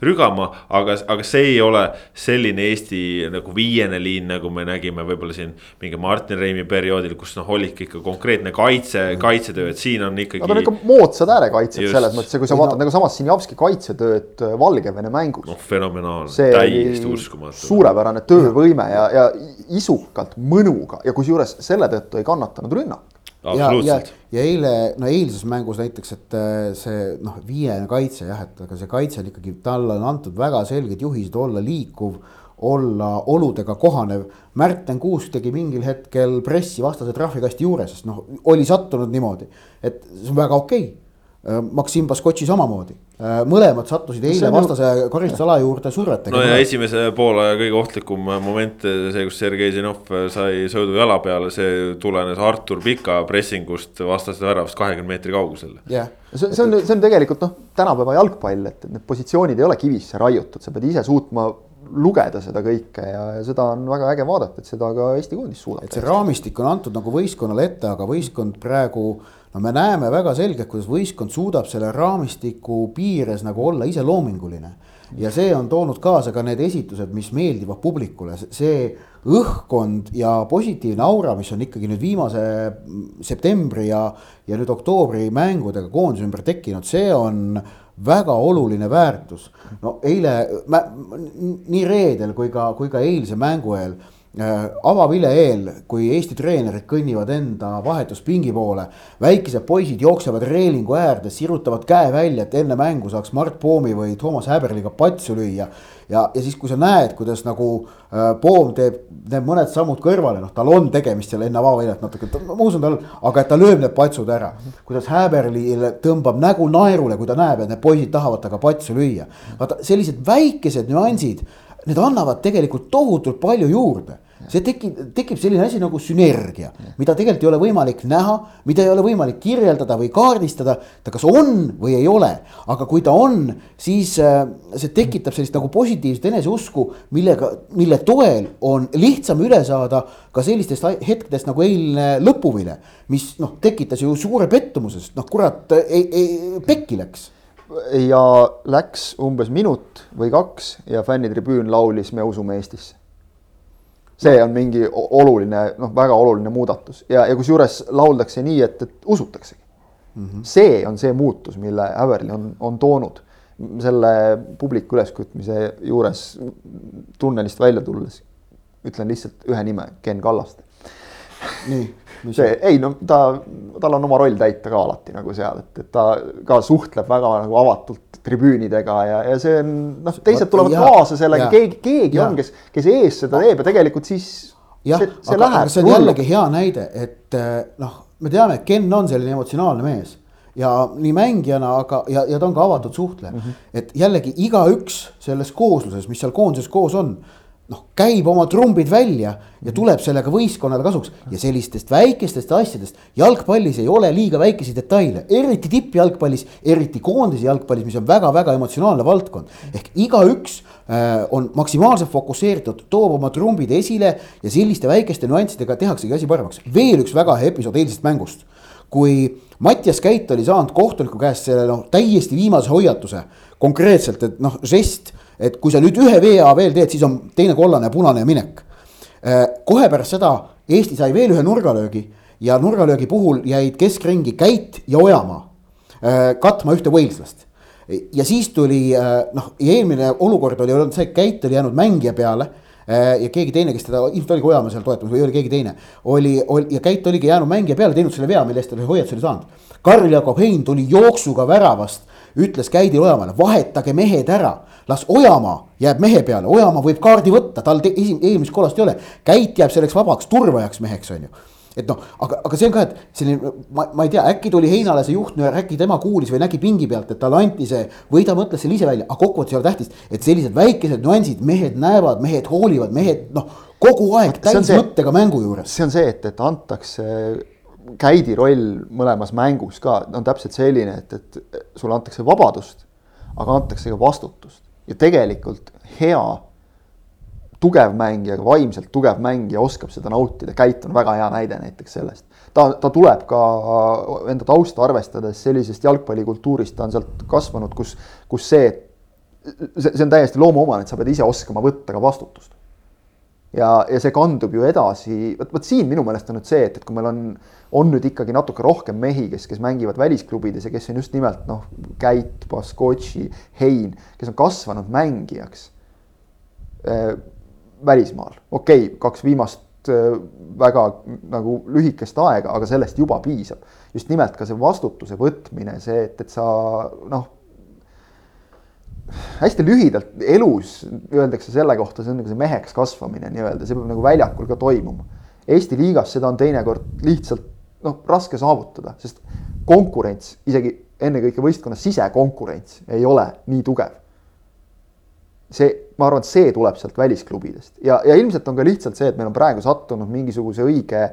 rügama, aga, aga see ei ole selline Eesti nagu viiene liin, nagu me nägime võib-olla siin mingi Martin Reimi perioodil, kus noh, olidki ikka konkreetne kaitse, kaitsetöö, et siin on ikkagi. Nad on ikka moodsad äärekaitsjad selles mõttes, kui sa vaatad nagu samas Sinjavski kaitsetööd äh, Valgevene mängus. noh, fenomenaalne, täiesti uskumatu. suurepärane töövõime ja, ja isukalt mõnuga ja kusjuures selle tõttu ei kannatanud rünnak ja, ja, ja eile, no eilses mängus näiteks, et äh, see noh, viiene kaitse jah, et aga see kaitse on ikkagi, talle on antud väga selged juhised olla liikuv, olla oludega kohanev. Märten Kuusk tegi mingil hetkel pressi vastase trahvikasti juures, sest noh, oli sattunud niimoodi, et see on väga okei okay Maksim Baskotši samamoodi, äh, mõlemad sattusid eile vastase karistusala juurde survetega. no ja esimese poole kõige ohtlikum moment, see, kus Sergei Zinov sai söödu jala peale, see tulenes Artur Pika pressingust vastase väravast kahekümne meetri kaugusel. jah, see, see on, see on tegelikult noh, tänapäeva jalgpall, et need positsioonid ei ole kivisse raiutud, sa pead ise suutma lugeda seda kõike ja, ja seda on väga äge vaadata, et seda ka Eesti koondis suudab. et see raamistik on antud nagu võistkonnale ette, aga võistkond praegu no me näeme väga selgelt, kuidas võistkond suudab selle raamistiku piires nagu olla iseloominguline. ja see on toonud kaasa ka need esitused, mis meeldivad publikule, see õhkkond ja positiivne aura, mis on ikkagi nüüd viimase septembri ja, ja nüüd oktoobri mängudega koondise ümber tekkinud, see on väga oluline väärtus. no eile, nii reedel kui ka, kui ka eilse mängu eel avavile eel, kui Eesti treenerid kõnnivad enda vahetuspingi poole, väikesed poisid jooksevad reelingu äärde, sirutavad käe välja, et enne mängu saaks Mart Poomi või Toomas Häberliga patsu lüüa. ja, ja siis, kui sa näed, kuidas nagu äh, Poom teeb, teeb mõned sammud kõrvale, noh, tal on tegemist seal enne avaväljat natuke, ma usun tal, aga et ta lööb need patsud ära. kuidas Häberlile tõmbab nägu naerule, kui ta näeb, et need poisid tahavad temaga patsu lüüa. vaata sellised väikesed nüansid need annavad tegelikult tohutult palju juurde see tekib, tekib selline asi nagu sünergia, mida tegelikult ei ole võimalik näha, mida ei ole võimalik kirjeldada või kaardistada. ta kas on või ei ole, aga kui ta on, siis äh, see tekitab sellist nagu positiivset eneseusku, millega, mille toel on lihtsam üle saada ka sellistest hetkedest nagu eilne lõpuvile. mis noh, tekitas ju suure pettumuse, sest noh, kurat, ei, ei, pekki läks ja läks umbes minut või kaks ja fännitribüün laulis Me usume Eestisse. see on mingi oluline, noh, väga oluline muudatus ja, ja kusjuures lauldakse nii, et, et usutaksegi mm. -hmm. see on see muutus, mille Häverli on, on toonud selle publiku üleskütmise juures tunnelist välja tulles. ütlen lihtsalt ühe nime, Ken Kallaste nii, see, ei no ta, tal on oma roll täita ka alati nagu seal, et, et ta ka suhtleb väga nagu avatult tribüünidega ja, ja see on noh, teised tulevad Ja, kaasa sellega, keegi, keegi ja. on, kes, kes ees seda teeb ja tegelikult siis jah, aga, aga see on jällegi hea näide, et eh, noh, me teame, et Ken on selline emotsionaalne mees ja nii mängijana, aga, ja, ja ta on ka avatud suhtleja mm. -hmm. et jällegi igaüks selles koosluses, mis seal koondises koos on, noh, käib oma trumbid välja ja tuleb sellega võistkonnale kasuks ja sellistest väikestest asjadest jalgpallis ei ole liiga väikesi detaile, eriti tippjalgpallis, eriti koondise jalgpallis, mis on väga-väga emotsionaalne valdkond. ehk igaüks äh, on maksimaalselt fokusseeritud, toob oma trumbid esile ja selliste väikeste nüanssidega tehaksegi asi paremaks. veel üks väga hea episood eilsest mängust kui Mattias Käit oli saanud kohtuniku käest selle noh, täiesti viimase hoiatuse konkreetselt, et noh, žest, et kui sa nüüd ühe vea veel teed, siis on teine kollane, punane ja minek. kohe pärast seda Eesti sai veel ühe nurgalöögi ja nurgalöögi puhul jäid keskringi Käit ja Ojamaa katma ühte võilslast ja siis tuli noh, eelmine olukord oli olnud see, et Käit oli jäänud mängija peale ja keegi teine, kes teda, ilmselt oligi Ojamaa seal toetamas või oli keegi teine. oli, oli ja Käit oligi jäänud mängija peale, teinud selle vea, mille eest ta oli hoiatuse oli saanud. Karl-Jakob Hein tuli jooksuga väravast, ütles Käidile Ojamaale, vahetage mehed ära. Las Ojamaa jääb mehe peale, Ojamaa võib kaardi võtta, tal esim-, eelmist kollast ei ole. Käit jääb selleks vabaks turvajaks meheks, on ju et noh, aga, aga see on ka, et selline, ma, ma ei tea, äkki tuli Heinale see juhtnöör, äkki tema kuulis või nägi pingi pealt, et talle anti see. või ta mõtles selle ise välja, aga kokkuvõttes ei ole tähtis, et sellised väikesed nüansid, mehed näevad, mehed hoolivad, mehed noh, kogu aeg see- täismõttega mängu juures. see on see, et, et antakse käidi roll mõlemas mängus ka on täpselt selline, et, et sulle antakse vabadust, aga antakse ka vastutust ja tegelikult hea tugev mängija, vaimselt tugev mängija oskab seda nautida, Käit on väga hea näide näiteks sellest. ta, ta tuleb ka enda tausta arvestades sellisest jalgpallikultuurist, ta on sealt kasvanud, kus, kus see, see, see on täiesti loomuomane, et sa pead ise oskama võtta ka vastutust ja, ja see kandub ju edasi, vot, vot siin minu meelest on nüüd see, et, et kui meil on, on nüüd ikkagi natuke rohkem mehi, kes, kes mängivad välisklubides ja kes on just nimelt noh, Käit, Baskotši, Hein, kes on kasvanud mängijaks äh, välismaal, okei okay,, kaks viimast äh, väga nagu lühikest aega, aga sellest juba piisab. just nimelt ka see vastutuse võtmine, see, et, et sa noh hästi lühidalt elus öeldakse selle kohta, see on nagu see meheks kasvamine nii-öelda, see peab nagu väljakul ka toimuma. Eesti liigas seda on teinekord lihtsalt noh, raske saavutada, sest konkurents, isegi ennekõike võistkonna sisekonkurents ei ole nii tugev. see, ma arvan, et see tuleb sealt välisklubidest ja, ja ilmselt on ka lihtsalt see, et meil on praegu sattunud mingisuguse õige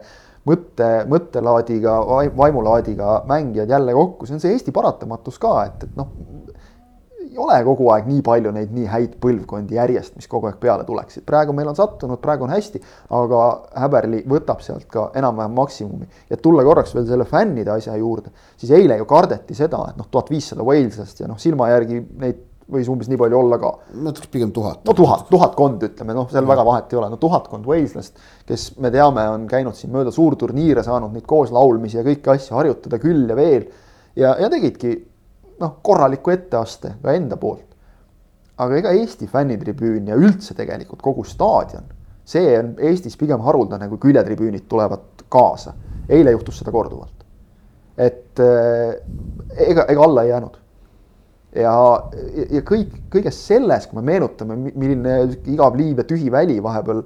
mõtte, mõttelaadiga, vaimulaadiga mängijad jälle kokku, see on see Eesti paratamatus ka, et, et noh, ei ole kogu aeg nii palju neid nii häid põlvkondi järjest, mis kogu aeg peale tuleksid. praegu meil on sattunud, praegu on hästi, aga Häberli võtab sealt ka enam-vähem maksimumi. ja tulla korraks veel selle fännide asja juurde, siis eile ju kardeti seda, et noh, tuhat viissada Waleslast ja noh, silma järgi neid võis umbes nii palju olla ka. ütleks pigem tuhat. no tuhat, tuhatkond ütleme, noh, seal väga vahet ei ole, no tuhatkond Waleslast, kes me teame, on käinud siin mööda suurturniire, saanud neid kooslaulmisi ja kõiki asju harjutada küll ja veel. ja, ja tegidki noh, korraliku etteaste ka enda poolt. aga ega Eesti fännitribüün ja üldse tegelikult kogu staadion, see on Eestis pigem haruldane, kui küljetribüünid tulevad kaasa. eile juhtus seda korduvalt. et äh, ega, ega alla ei jäänud ja, ja kõik, kõiges selles, kui me meenutame, milline igav liiv ja tühi väli vahepeal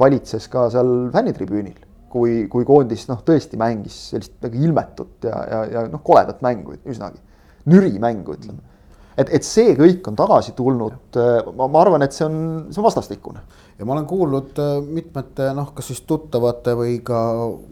valitses ka seal fännitribüünil, kui, kui koondis noh, tõesti mängis sellist nagu ilmetut ja, ja, ja noh, koledat mängu üsnagi, nüri mängu, ütleme. et, et see kõik on tagasi tulnud, ma, ma arvan, et see on, see on vastastikune ja ma olen kuulnud äh, mitmete noh, kas siis tuttavate või ka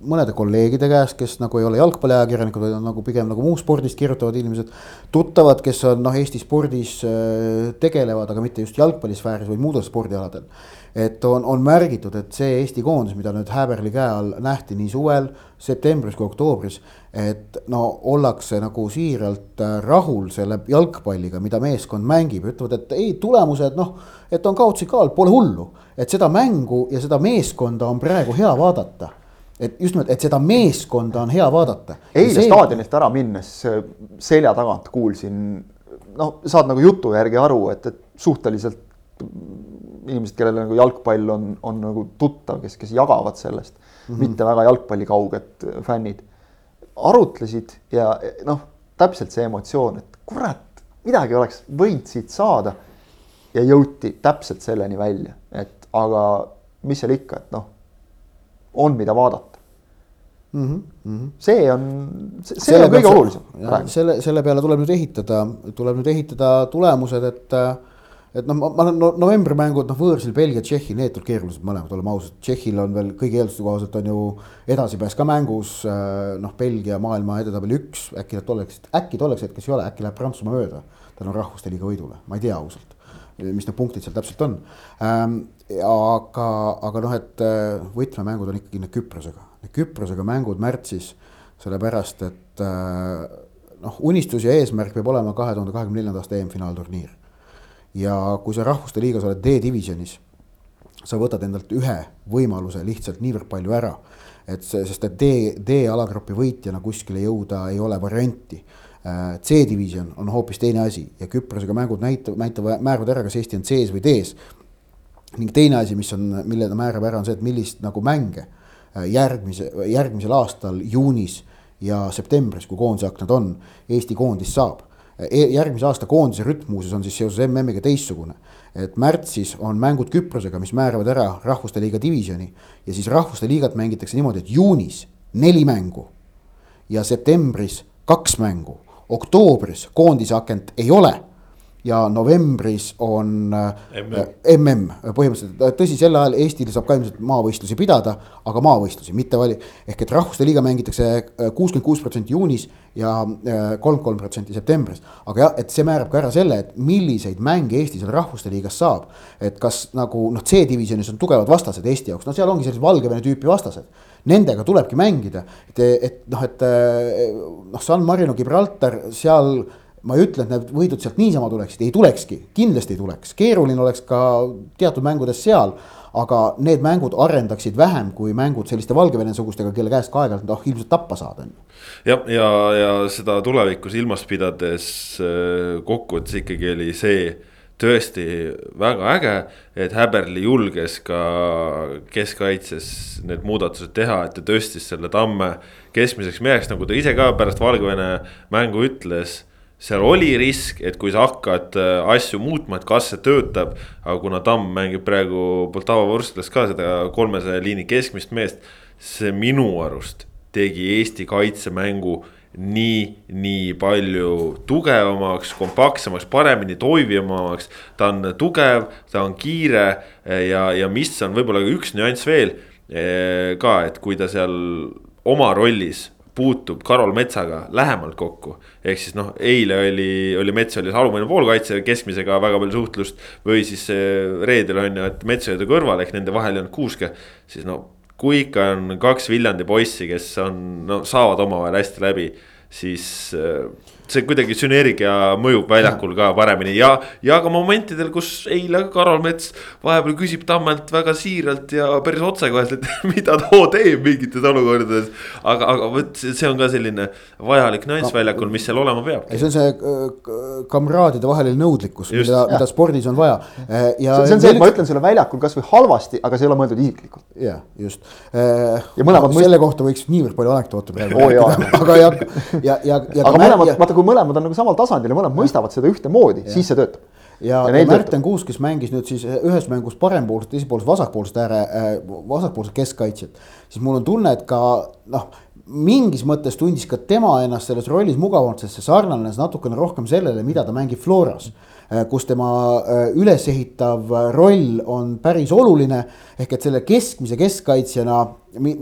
mõnede kolleegide käest, kes nagu ei ole jalgpalliajakirjanikud, vaid on nagu pigem nagu muu spordist kirjutavad inimesed. tuttavad, kes on noh, Eesti spordis äh, tegelevad, aga mitte just jalgpallisfääris, vaid muudel spordialadel. et on, on märgitud, et see Eesti koondis, mida nüüd Häberli käe all nähti nii suvel, septembris kui oktoobris. Et no ollakse nagu siiralt äh, rahul selle jalgpalliga, mida meeskond mängib, ütlevad, et ei, tulemused noh, et on kaotsi ka all, pole hullu et seda mängu ja seda meeskonda on praegu hea vaadata. et just nimelt, et seda meeskonda on hea vaadata. eile see... staadionist ära minnes selja tagant kuulsin, noh, saad nagu jutu järgi aru, et, et suhteliselt inimesed, kellele nagu jalgpall on, on nagu tuttav, kes, kes jagavad sellest mm, -hmm. mitte väga jalgpallikauged fännid, arutlesid ja noh, täpselt see emotsioon, et kurat, midagi oleks võinud siit saada. ja jõuti täpselt selleni välja, et aga mis seal ikka, et noh, on, mida vaadata mm. -hmm. see on, see selle on kõige olulisem. selle, selle peale tuleb nüüd ehitada, tuleb nüüd ehitada tulemused, et et noh, ma, ma no, novembri mängud, noh võõrsil Belgia, Tšehhi, need on keerulised mõlemad, oleme ausad. Tšehhil on veel kõigi eelduste kohaselt on ju edasipääs ka mängus. noh, Belgia maailma edetabeli üks, äkki nad tolleks, äkki tolleks hetkeks ei ole, äkki läheb Prantsusmaa mööda tänu rahvuste liiga võidule, ma ei tea ausalt mis need punktid seal täpselt on ähm,. aga, aga noh, et võtmemängud on ikkagi need Küprosega Küprosega mängud märtsis, sellepärast et äh, noh, unistus ja eesmärk peab olema kahe tuhande kahekümne neljanda aasta EM-finaalturniir. Ja kui sa rahvuste liigas oled D-divisjonis, sa võtad endalt ühe võimaluse lihtsalt niivõrd palju ära, et see, sest et D, D-alagrupi võitjana kuskile jõuda ei ole varianti äh, C-divisjon on hoopis teine asi ja Küprosega mängud näitavad, näitavad, määravad ära, kas Eesti on C-s või D-s. ning teine asi, mis on, mille ta määrab ära, on see, et millist nagu mänge Äh, järgmise, järgmisel aastal juunis ja septembris, kui koondise aknad on, Eesti koondis saab. Järgmise aasta koondise rütm muuseas on siis seoses MM-iga teistsugune. et märtsis on mängud Küprosega, mis määravad ära rahvuste liiga divisjoni. Ja siis rahvuste liigat mängitakse niimoodi, et juunis neli mängu ja septembris kaks mängu, oktoobris koondise akent ei ole ja novembris on mm, MM põhimõtteliselt, tõsi, sel ajal Eestil saab ka ilmselt maavõistlusi pidada, aga maavõistlusi, mitte vali-. ehk et rahvuste liiga mängitakse äh, kuuskümmend kuus protsenti juunis ja äh, kolmkümmend kolm protsenti septembris. aga jah, et see määrab ka ära selle, et milliseid mänge Eesti seal rahvuste liigas saab. et kas nagu noh, C-divisjonis on tugevad vastased Eesti jaoks, no seal ongi sellised Valgevene tüüpi vastased. Nendega tulebki mängida, et, et noh, et noh, San Marino, Gibraltar seal ma ei ütle, et need võidud sealt niisama tuleksid, ei tulekski, kindlasti ei tuleks, keeruline oleks ka teatud mängudes seal. aga need mängud arendaksid vähem kui mängud selliste Valgevene-sugustega, kelle käest ka aeg-ajalt noh ilmselt tappa saada on ju. jah, ja, ja, ja seda tulevikku silmas pidades äh, kokkuvõttes ikkagi oli see tõesti väga äge, et Häberli julges ka keskkaitses need muudatused teha, et ta tõstis selle tamme keskmiseks meheks, nagu ta ise ka pärast Valgevene mängu ütles seal oli risk, et kui sa hakkad äh, asju muutma, et kas see töötab. aga kuna Tamm mängib praegu Poltava Vorsklas ka seda kolmesaja liini keskmist meest. see minu arust tegi Eesti kaitsemängu nii, nii palju tugevamaks, kompaktsemaks, paremini toimivamaks. ta on tugev, ta on kiire ja, ja mis on võib-olla üks nüanss veel eh, ka, et kui ta seal oma rollis puutub Karol Metsaga lähemalt kokku. ehk siis noh, eile oli, oli Mets oli alumine poolkaitse keskmisega väga palju suhtlust. või siis reedel on ju, et Metsaööde kõrval ehk nende vahel ei olnud kuuske, siis no kui ikka on kaks Viljandi poissi, kes on, no saavad omavahel hästi läbi, siis see kuidagi sünergia mõjub väljakul ka paremini ja, ja ka momentidel, kus eile Karol Mets vahepeal küsib Tammelt väga siiralt ja päris otsekoheselt, et mida too teeb mingites olukordades. aga, aga vot see on ka selline vajalik nüanss väljakul, mis seal olema peab. see on see äh, kamraadide vaheline nõudlikkus, mida, mida spordis on vaja. Äh, ja see on see, et ma ütlen sulle väljakul kasvõi halvasti, aga see ei ole mõeldud isiklikult. ja just. Äh, ja mõlemad no,. selle kohta võiks niivõrd palju anekdoote praegu rääkida, aga ei hakka ja, ja, ja. aga mõlemad, vaata kui mõlemad on nagu samal tasandil ja mõlemad mõistavad seda ühtemoodi, siis see töötab. ja, ja, ja Märten Kuusk, kes mängis nüüd siis ühes mängus parempoolset, teises pooles vasakpoolset ääre äh,, vasakpoolset keskkaitsjat. siis mul on tunne, et ka noh, mingis mõttes tundis ka tema ennast selles rollis mugavamalt, sest see sarnanes natukene rohkem sellele, mida ta mängib Floras äh, kus tema ülesehitav roll on päris oluline. ehk et selle keskmise keskkaitsjana,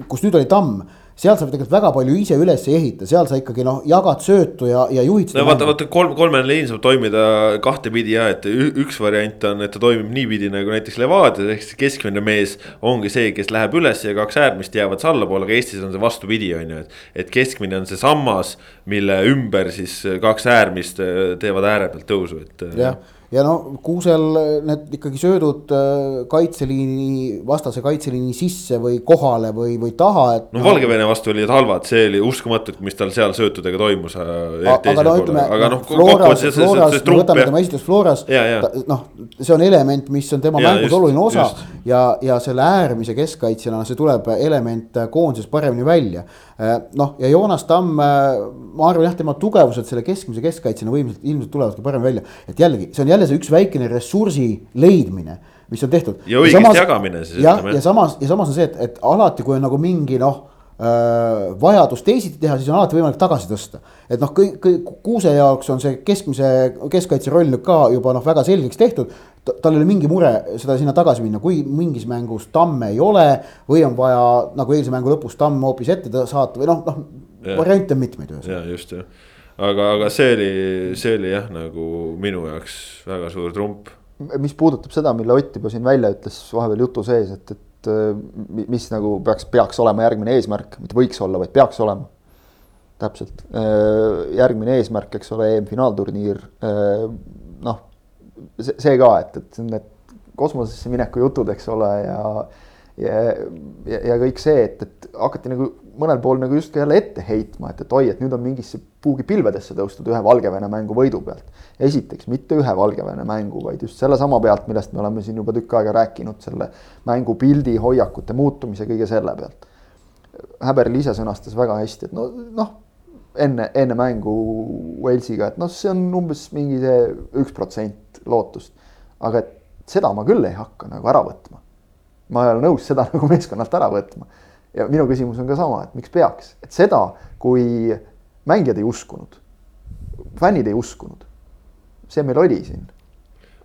kus nüüd oli Tamm seal sa tegelikult väga palju ise üles ei ehita, seal sa ikkagi noh, jagad söötu ja, ja juhid. no vaata, vaata kolm, kolmene liin saab toimida kahtepidi ja et üks variant on, et ta toimib niipidi nagu näiteks Levadias ehk siis keskmine mees ongi see, kes läheb üles ja kaks äärmist jäävad allapoole, aga Eestis on see vastupidi, on ju, et. et keskmine on see sammas, mille ümber siis kaks äärmist teevad ääre pealt tõusu, et. jah ja no Kuusel need ikkagi söödud äh, kaitseliini, vastase kaitseliini sisse või kohale või, või taha, et. no Valgevene vastu olid halvad, see oli uskumatu, mis tal seal söötudega toimus. äh, aga no ütleme, noh Floras, Floras, me võtame tema esitlust Floras, noh, see on element, mis on tema ja, mängus just, oluline osa just. ja, ja selle äärmise keskkaitsjana see tuleb element koondises paremini välja. Noh, ja Joonas Tamm, ma arvan jah, tema tugevused selle keskmise keskkaitsjana võimsalt ilmselt tulevadki paremini välja, et jällegi, see on jälle see üks väikene ressursi leidmine, mis on tehtud. ja õigesti samas, jagamine siis. jah, ja samas, ja samas on see, et, et alati, kui on nagu mingi noh äh, vajadus teisiti teha, siis on alati võimalik tagasi tõsta. et noh, kõik, kõik Kuuse jaoks on see keskmise keskkaitse roll nüüd ka juba noh, väga selgeks tehtud. Tal ei ole mingi mure seda sinna tagasi minna, kui mingis mängus tamme ei ole või on vaja nagu eilse mängu lõpus tamm hoopis ette saata või noh, noh variante on mitmeid ühesõnaga. ja just jah aga, aga see oli, see oli jah, nagu minu jaoks väga suur trump. mis puudutab seda, mille Ott juba siin välja ütles vahepeal jutu sees, et, et mis nagu peaks, peaks olema järgmine eesmärk, mitte võiks olla, vaid peaks olema. täpselt, järgmine eesmärk, eks ole, EM-finaalturniir. See, see ka, et, et need kosmosesse mineku jutud, eks ole, ja ja, ja, ja kõik see, et, et hakati nagu mõnel pool nagu justkui jälle ette heitma, et, et oi, et nüüd on mingisse puugi pilvedesse tõustud ühe Valgevene mängu võidu pealt. esiteks mitte ühe Valgevene mängu, vaid just sellesama pealt, millest me oleme siin juba tükk aega rääkinud, selle mängu pildi, hoiakute muutumise, kõige selle pealt. Häberl ise sõnastas väga hästi, et no noh, enne, enne mängu Walesiga, et noh, see on umbes mingi see üks protsent lootust. aga et seda ma küll ei hakka nagu ära võtma ma ei ole nõus seda nagu meeskonnalt ära võtma. ja minu küsimus on ka sama, et miks peaks, et seda, kui mängijad ei uskunud, fännid ei uskunud, see meil oli siin.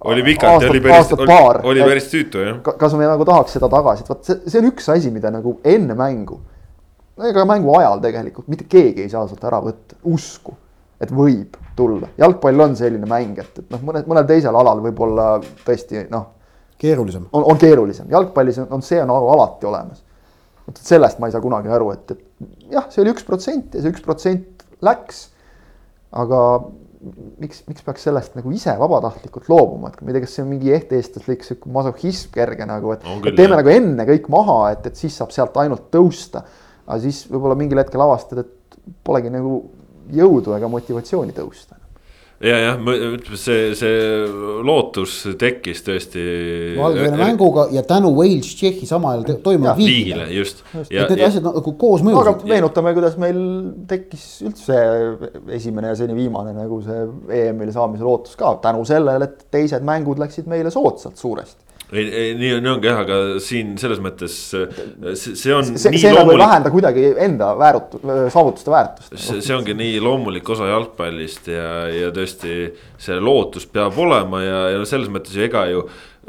oli pikalt ja oli päris, oli, oli päris tüütu jah. kas me nagu tahaks seda tagasi, et vot see, see on üks asi, mida nagu enne mängu, ega mängu ajal tegelikult mitte keegi ei saa sealt ära võtta, usku, et võib tulla, jalgpall on selline mäng, et, et noh, mõned, mõnel teisel alal võib-olla tõesti noh keerulisem. on, on keerulisem, jalgpallis on, on see on alati olemas. vot sellest ma ei saa kunagi aru, et, et jah, see oli üks protsent ja see üks protsent läks. aga miks, miks peaks sellest nagu ise vabatahtlikult loobuma, et ma ei tea, kas see on mingi ehteestlaslik sihuke masohhism kerge nagu, et, et teeme jah. nagu enne kõik maha, et, et siis saab sealt ainult tõusta. Aga siis võib-olla mingil hetkel avastad, et polegi nagu jõudu ega motivatsiooni tõusta ja, jah, see, see lootus tekkis tõesti. Valgevene mänguga ja tänu Wales-Tšehhi samal ajal toimunud viigile. just, just.. et need asjad nagu koos mõjusid. aga meenutame, kuidas meil tekkis üldse esimene ja seni viimane nagu see EM-ile saamise lootus ka tänu sellele, et teised mängud läksid meile soodsalt suuresti ei, ei nii, nii ongi jah, aga siin selles mõttes see, see on. see, see nagu ei vähenda kuidagi enda väärut-, saavutuste väärtust. see, ongi nii loomulik osa jalgpallist ja, ja tõesti see lootus peab olema ja, ja selles mõttes ju ega ju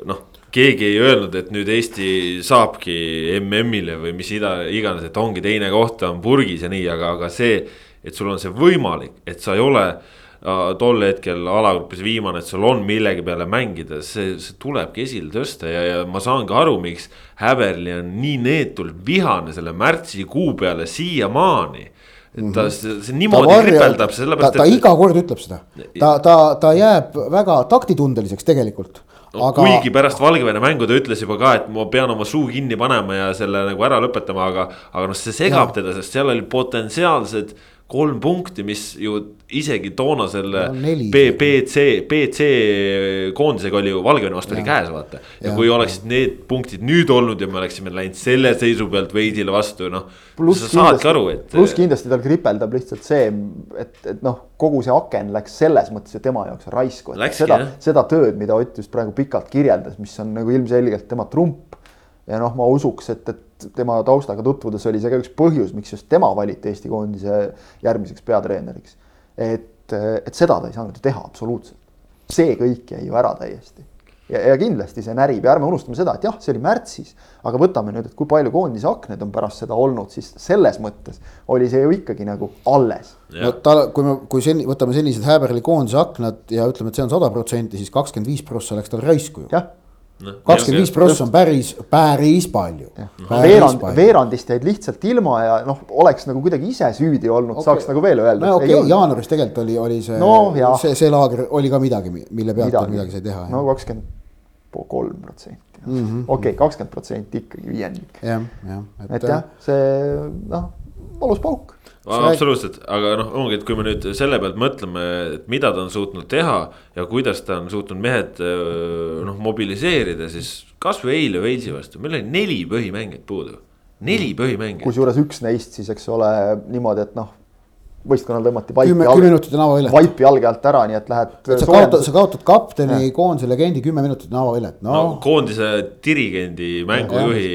noh keegi ei öelnud, et nüüd Eesti saabki MM-ile või mis ida, iganes, et ongi teine koht on purgis ja nii, aga, aga see, et sul on see võimalik, et sa ei ole äh, tol hetkel alagrupis viimane, et sul on millegi peale mängida, see, see tulebki esile tõsta ja, ja ma saan ka aru, miks Häberli on nii neetult vihane selle märtsikuu peale siiamaani ta, mhm. see niimoodi kripeldab, sellepärast. ta, ta et... iga kord ütleb seda, ta, ta, ta jääb väga taktitundeliseks tegelikult. No, aga... kuigi pärast Valgevene mängu ta ütles juba ka, et ma pean oma suu kinni panema ja selle nagu ära lõpetama, aga, aga noh, see segab ja. teda, sest seal oli potentsiaalsed kolm punkti, mis ju isegi toona selle no, BC, koondisega oli ju Valgevene vastu oli käes, vaata. ja kui oleksid need punktid nüüd olnud ja me oleksime läinud selle seisu pealt Veidile vastu, noh. sa saadki aru, et. pluss kindlasti tal kripeldab lihtsalt see, et, et noh, kogu see aken läks selles mõttes ju tema jaoks raisku. seda, seda tööd, mida Ott just praegu pikalt kirjeldas, mis on nagu ilmselgelt tema trump. ja noh, ma usuks, et, et tema taustaga tutvudes oli see ka üks põhjus, miks just tema valiti Eesti koondise järgmiseks peatreeneriks. et, et seda ta ei saanud ju teha absoluutselt. see kõik jäi ju ära täiesti. ja, ja kindlasti see närib ja ärme unustame seda, et jah, see oli märtsis, aga võtame nüüd, et kui palju koondise aknaid on pärast seda olnud, siis selles mõttes oli see ju ikkagi nagu alles. no ta, kui me, kui sen-, võtame sellised Häberli koondise aknad ja ütleme, et see on sada protsenti, siis kakskümmend viis prossa läks tal raisku ju. jah kakskümmend viis prossa on päris, päris palju. veerand, veerandist jäid lihtsalt ilma ja noh, oleks nagu kuidagi ise süüdi olnud okay., saaks nagu veel öelda. no okei okay,, jaanuaris tegelikult oli, oli see no,, see, see laager oli ka midagi, mille pealt midagi, midagi sai teha. no kakskümmend kolm protsenti, mhm. okei, kakskümmend protsenti ikkagi viiendik. jah, jah. et jah, see noh, valus pauk absoluutselt, aga noh, ongi, et kui me nüüd selle pealt mõtleme, et mida ta on suutnud teha ja kuidas ta on suutnud mehed noh mobiliseerida, siis kasvõi eile Walesi vastu, meil oli neli põhimängijat puudu, neli põhimängijat. kusjuures üks neist siis, eks ole, niimoodi, et noh võistkonnal tõmmati vaipi kümme, kümme minutit on avavilet. vaipi jalge alt ära, nii et lähed. sa kaotad, sa kaotad kapteni, koondise legendi kümme minutit on avavilet, no. no. koondise dirigendi, mängujuhi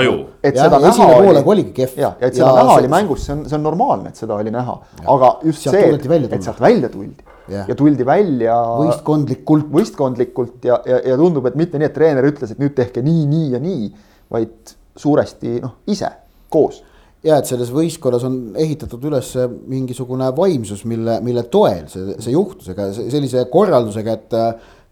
aju. et ja, seda näha oli. oligi kehv. ja, ja et seda ja näha oli mängus, see on, see on normaalne, et seda oli näha, aga just sealt see, et, et sealt välja tuldi. Ja. ja tuldi välja. võistkondlikult. võistkondlikult ja, ja, ja tundub, et mitte nii, et treener ütles, et nüüd tehke nii, nii ja nii, vaid suuresti noh, ise koos ja et selles võistkonnas on ehitatud üles mingisugune vaimsus, mille, mille toel see, see juhtus, ega sellise korraldusega, et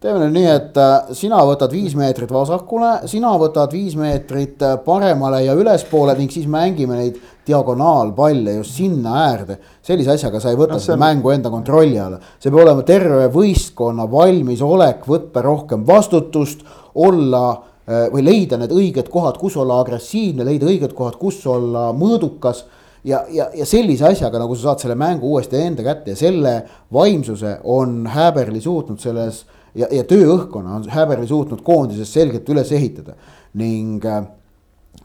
teeme nüüd nii, et äh, sina võtad viis meetrit vasakule, sina võtad viis meetrit äh, paremale ja ülespoole ning siis mängime neid diagonaalpalle just sinna äärde. sellise asjaga sa ei võta no, seda on... mängu enda kontrolli alla, see peab olema terve võistkonna valmisolek võtta rohkem vastutust, olla Äh, või leida need õiged kohad, kus olla agressiivne, leida õiged kohad, kus olla mõõdukas. ja, ja, ja sellise asjaga, nagu sa saad selle mängu uuesti enda kätte ja selle vaimsuse on Häberli suutnud selles ja, ja tööõhkkonna on Häberli suutnud koondises selgelt üles ehitada. ning äh,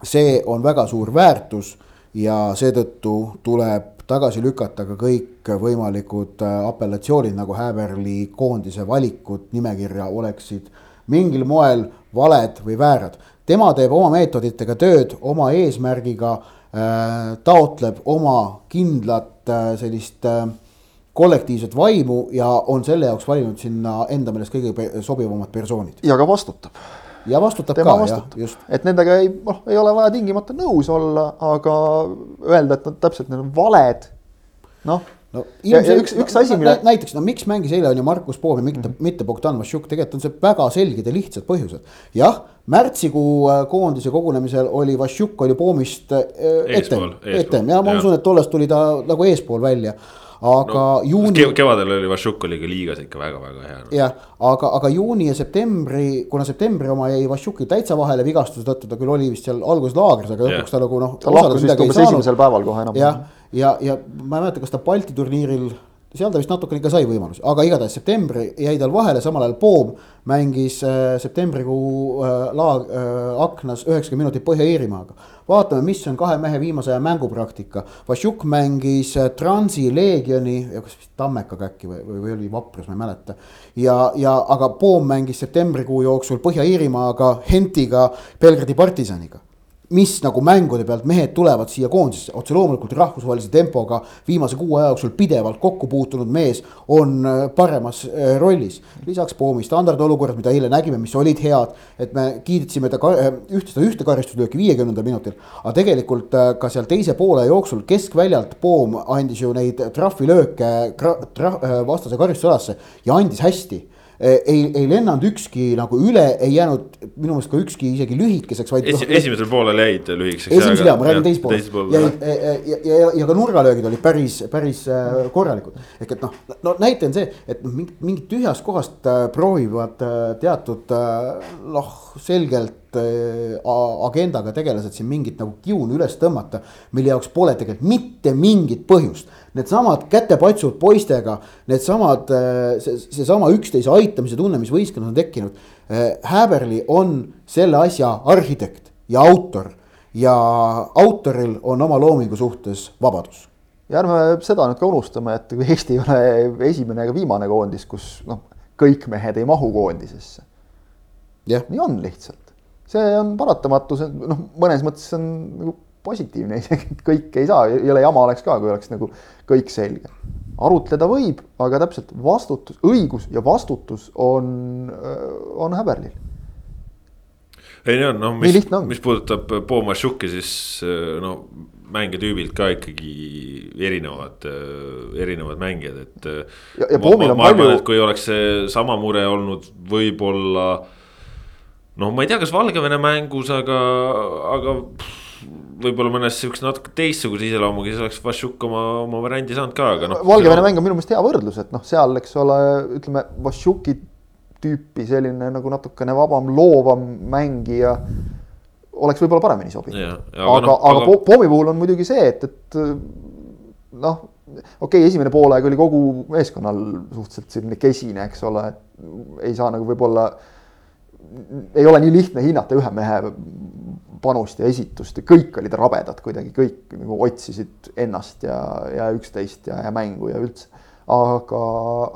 see on väga suur väärtus ja seetõttu tuleb tagasi lükata ka kõik võimalikud äh, apellatsioonid, nagu Häberli koondise valikud nimekirja oleksid mingil moel valed või väärad. tema teeb oma meetoditega tööd, oma eesmärgiga äh,, taotleb oma kindlat sellist äh, kollektiivset vaimu ja on selle jaoks valinud sinna enda meelest kõige sobivamad persoonid. ja ka vastutab. ja vastutab Tema ka, vastutab. jah, just. et nendega ei, noh, ei ole vaja tingimata nõus olla, aga öelda, et nad täpselt need on valed, noh no ilmselt üks, üks asi, mille. näiteks, no miks mängis eile on ju Markus Poom ja mitte mm, -hmm. mitte Bogdan Vassiuk, tegelikult on see väga selged ja lihtsad põhjused. jah, märtsikuu äh, koondise kogunemisel oli Vassiuk oli Poomist äh, eespool, etem ja ma ja. usun, et tollest tuli ta nagu eespool välja aga no, juuni. kevadel oli Vašuk oli ka liigas ikka väga-väga hea no.. jah, aga, aga juuni ja septembri, kuna septembri oma jäi Vašuki täitsa vahele vigastuse tõttu, ta küll oli vist seal alguses laagris, aga lõpuks ta nagu noh. ta lahkus vist umbes esimesel päeval kohe enam. jah, ja, ja ma ei mäleta, kas ta Balti turniiril, seal ta vist natukene ikka sai võimalusi, aga igatahes septembri jäi tal vahele, samal ajal Poom mängis äh, septembrikuu äh, laag- äh,, aknas üheksakümmend minutit Põhja-Iirimaaga. vaatame, mis on kahe mehe viimase aja mängupraktika. Vassiuk mängis Transi Leegioni, kas vist Tammekaga äkki või, või, või oli Vaprus, ma ei mäleta. ja, ja aga Poom mängis septembrikuu jooksul Põhja-Iirimaaga, Hentiga, Belgradi partisaniga mis nagu mängude pealt mehed tulevad siia koondisesse, otse loomulikult rahvusvahelise tempoga viimase kuu aja jooksul pidevalt kokku puutunud mees on äh, paremas äh, rollis. lisaks Poomi standardolukorrad, mida eile nägime, mis olid head, et me kiiditsime ta äh, ühte, seda ühte karistuslööki viiekümnendal minutil. aga tegelikult ka seal teise poole jooksul keskväljalt Poom andis ju neid trahvilööke tra, vastase karistusalasse ja andis hästi ei, ei lennanud ükski nagu üle, ei jäänud minu meelest ka ükski isegi lühikeseks, vaid Esi,. esimesel poolel jäid lühikeseks. esimesel jaa, ma räägin teist poolt. ja, ja, ja, ja, ja ka nurgalöögid olid päris, päris äh, korralikud. ehk et noh, no näite on see, et noh, mingit, tühjast kohast äh, proovivad äh, teatud noh, selgelt agendaga tegelased siin mingit nagu kiunu üles tõmmata, mille jaoks pole tegelikult mitte mingit põhjust needsamad kätepatsud poistega, needsamad, äh, see, seesama üksteise aitamise tunne, mis võistkonnas on tekkinud. Äh, Häberli on selle asja arhitekt ja autor ja autoril on oma loomingu suhtes vabadus. ja ärme seda nüüd ka unustame, et Eesti ei ole esimene ega viimane koondis, kus noh, kõik mehed ei mahu koondisesse. nii on lihtsalt, see on paratamatu, see noh, mõnes mõttes on nagu positiivne isegi, et kõike ei saa, jõle jama oleks ka, kui oleks nagu kõik selge. arutleda võib, aga täpselt vastutus, õigus ja vastutus on, on häberlil. ei no, noh, mis, mis puudutab Pomašuki, siis no mängijatüübilt ka ikkagi erinevad, erinevad mängijad, et. ja, ja Poomil on palju. kui oleks see sama mure olnud võib-olla no ma ei tea, kas Valgevene mängus, aga, aga võib-olla mõnes siukse natuke teistsuguse iseloomuga, siis oleks Vašjuk oma, oma variandi saanud ka, aga noh. Valgevene mäng on minu meelest hea võrdlus, et noh, seal, eks ole, ütleme Vašjuki tüüpi selline nagu natukene vabam, loovam mängija oleks võib-olla paremini sobinud. aga, aga, aga, aga Poomi puhul on muidugi see, et, et noh, okei okay,, esimene poolaeg oli kogu meeskonnal suhteliselt selline kesine, eks ole, ei saa nagu võib-olla, ei ole nii lihtne hinnata ühe mehe panust ja esitust ja kõik olid rabedad kuidagi, kõik nagu otsisid ennast ja, ja üksteist ja, ja mängu ja üldse. aga,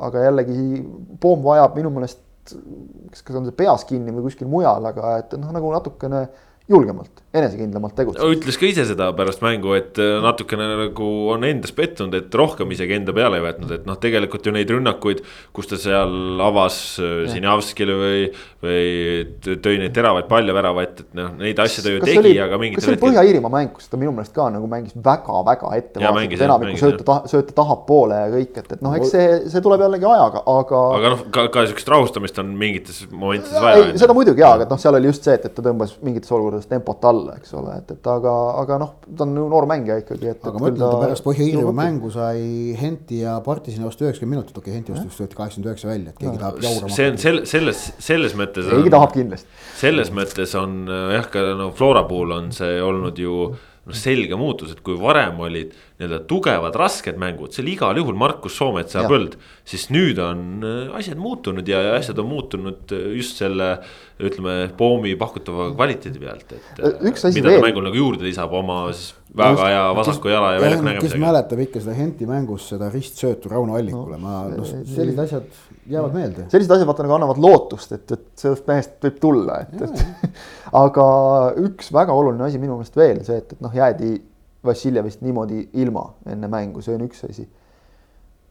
aga jällegi Poom vajab minu meelest, kas, kas on see peas kinni või kuskil mujal, aga et noh, nagu natukene julgemalt, enesekindlamalt tegutseda. ütles ka ise seda pärast mängu, et äh, natukene nagu on endas pettunud, et rohkem isegi enda peale ei võtnud, et noh, tegelikult ju neid rünnakuid, kus ta seal avas Sinjavskile äh, või, või tõi neid teravaid paljaväravaid, et noh, neid asju ta ju kas tegi, aga mingitel hetkel. Põhja-Iirimaa mäng, kus ta minu meelest ka nagu mängis väga-väga ettevaatlikult, enamikku sööta ta,, sööta tahapoole ja kõik, et, et noh, eks see, see tuleb jällegi ajaga, aga. aga noh, ka, ka sihukest rahustamist on mingites momentides vaja. seda muidugi jaa, aga noh, seal oli just see, et, et ta tõmbas mingites olukordades tempot alla, eks ole, et, et aga, aga noh, ta on ju noor mängija ikkagi, et. aga ma ütlen, ta pärast Põhja-Iirimaa mängu sai Henti ja Partisani vastu üheksakümmend minutit, okei okay,, Henti vastu võeti kaheksakümmend üheksa välja, et keegi no. tahab jaurama. see on selle, selles, selles mõttes. keegi tahab kindlasti. selles mõttes on jah, ka no Flora puhul on see olnud ju noh, selge muutus, et kui varem olid nii-öelda tugevad, rasked mängud, see oli igal juhul Markus Soometsa põld. siis nüüd on äh, asjad muutunud ja asjad on muutunud äh, just selle ütleme, Poomi pakutava kvaliteedi pealt, et. Äh, mida veel. mängul nagu juurde lisab oma siis väga hea vasaku jala ja väljaku nägemisega. kes mäletab ikka seda Henti mängus seda ristsöötu Rauno Allikule no,, ma noh, sellised asjad jäävad meelde. sellised asjad vaata nagu annavad lootust, et, et sellest mehest võib tulla, et, et aga üks väga oluline asi minu meelest veel see, et, et noh, jäädi Vassiljevist niimoodi ilma enne mängu, see on üks asi.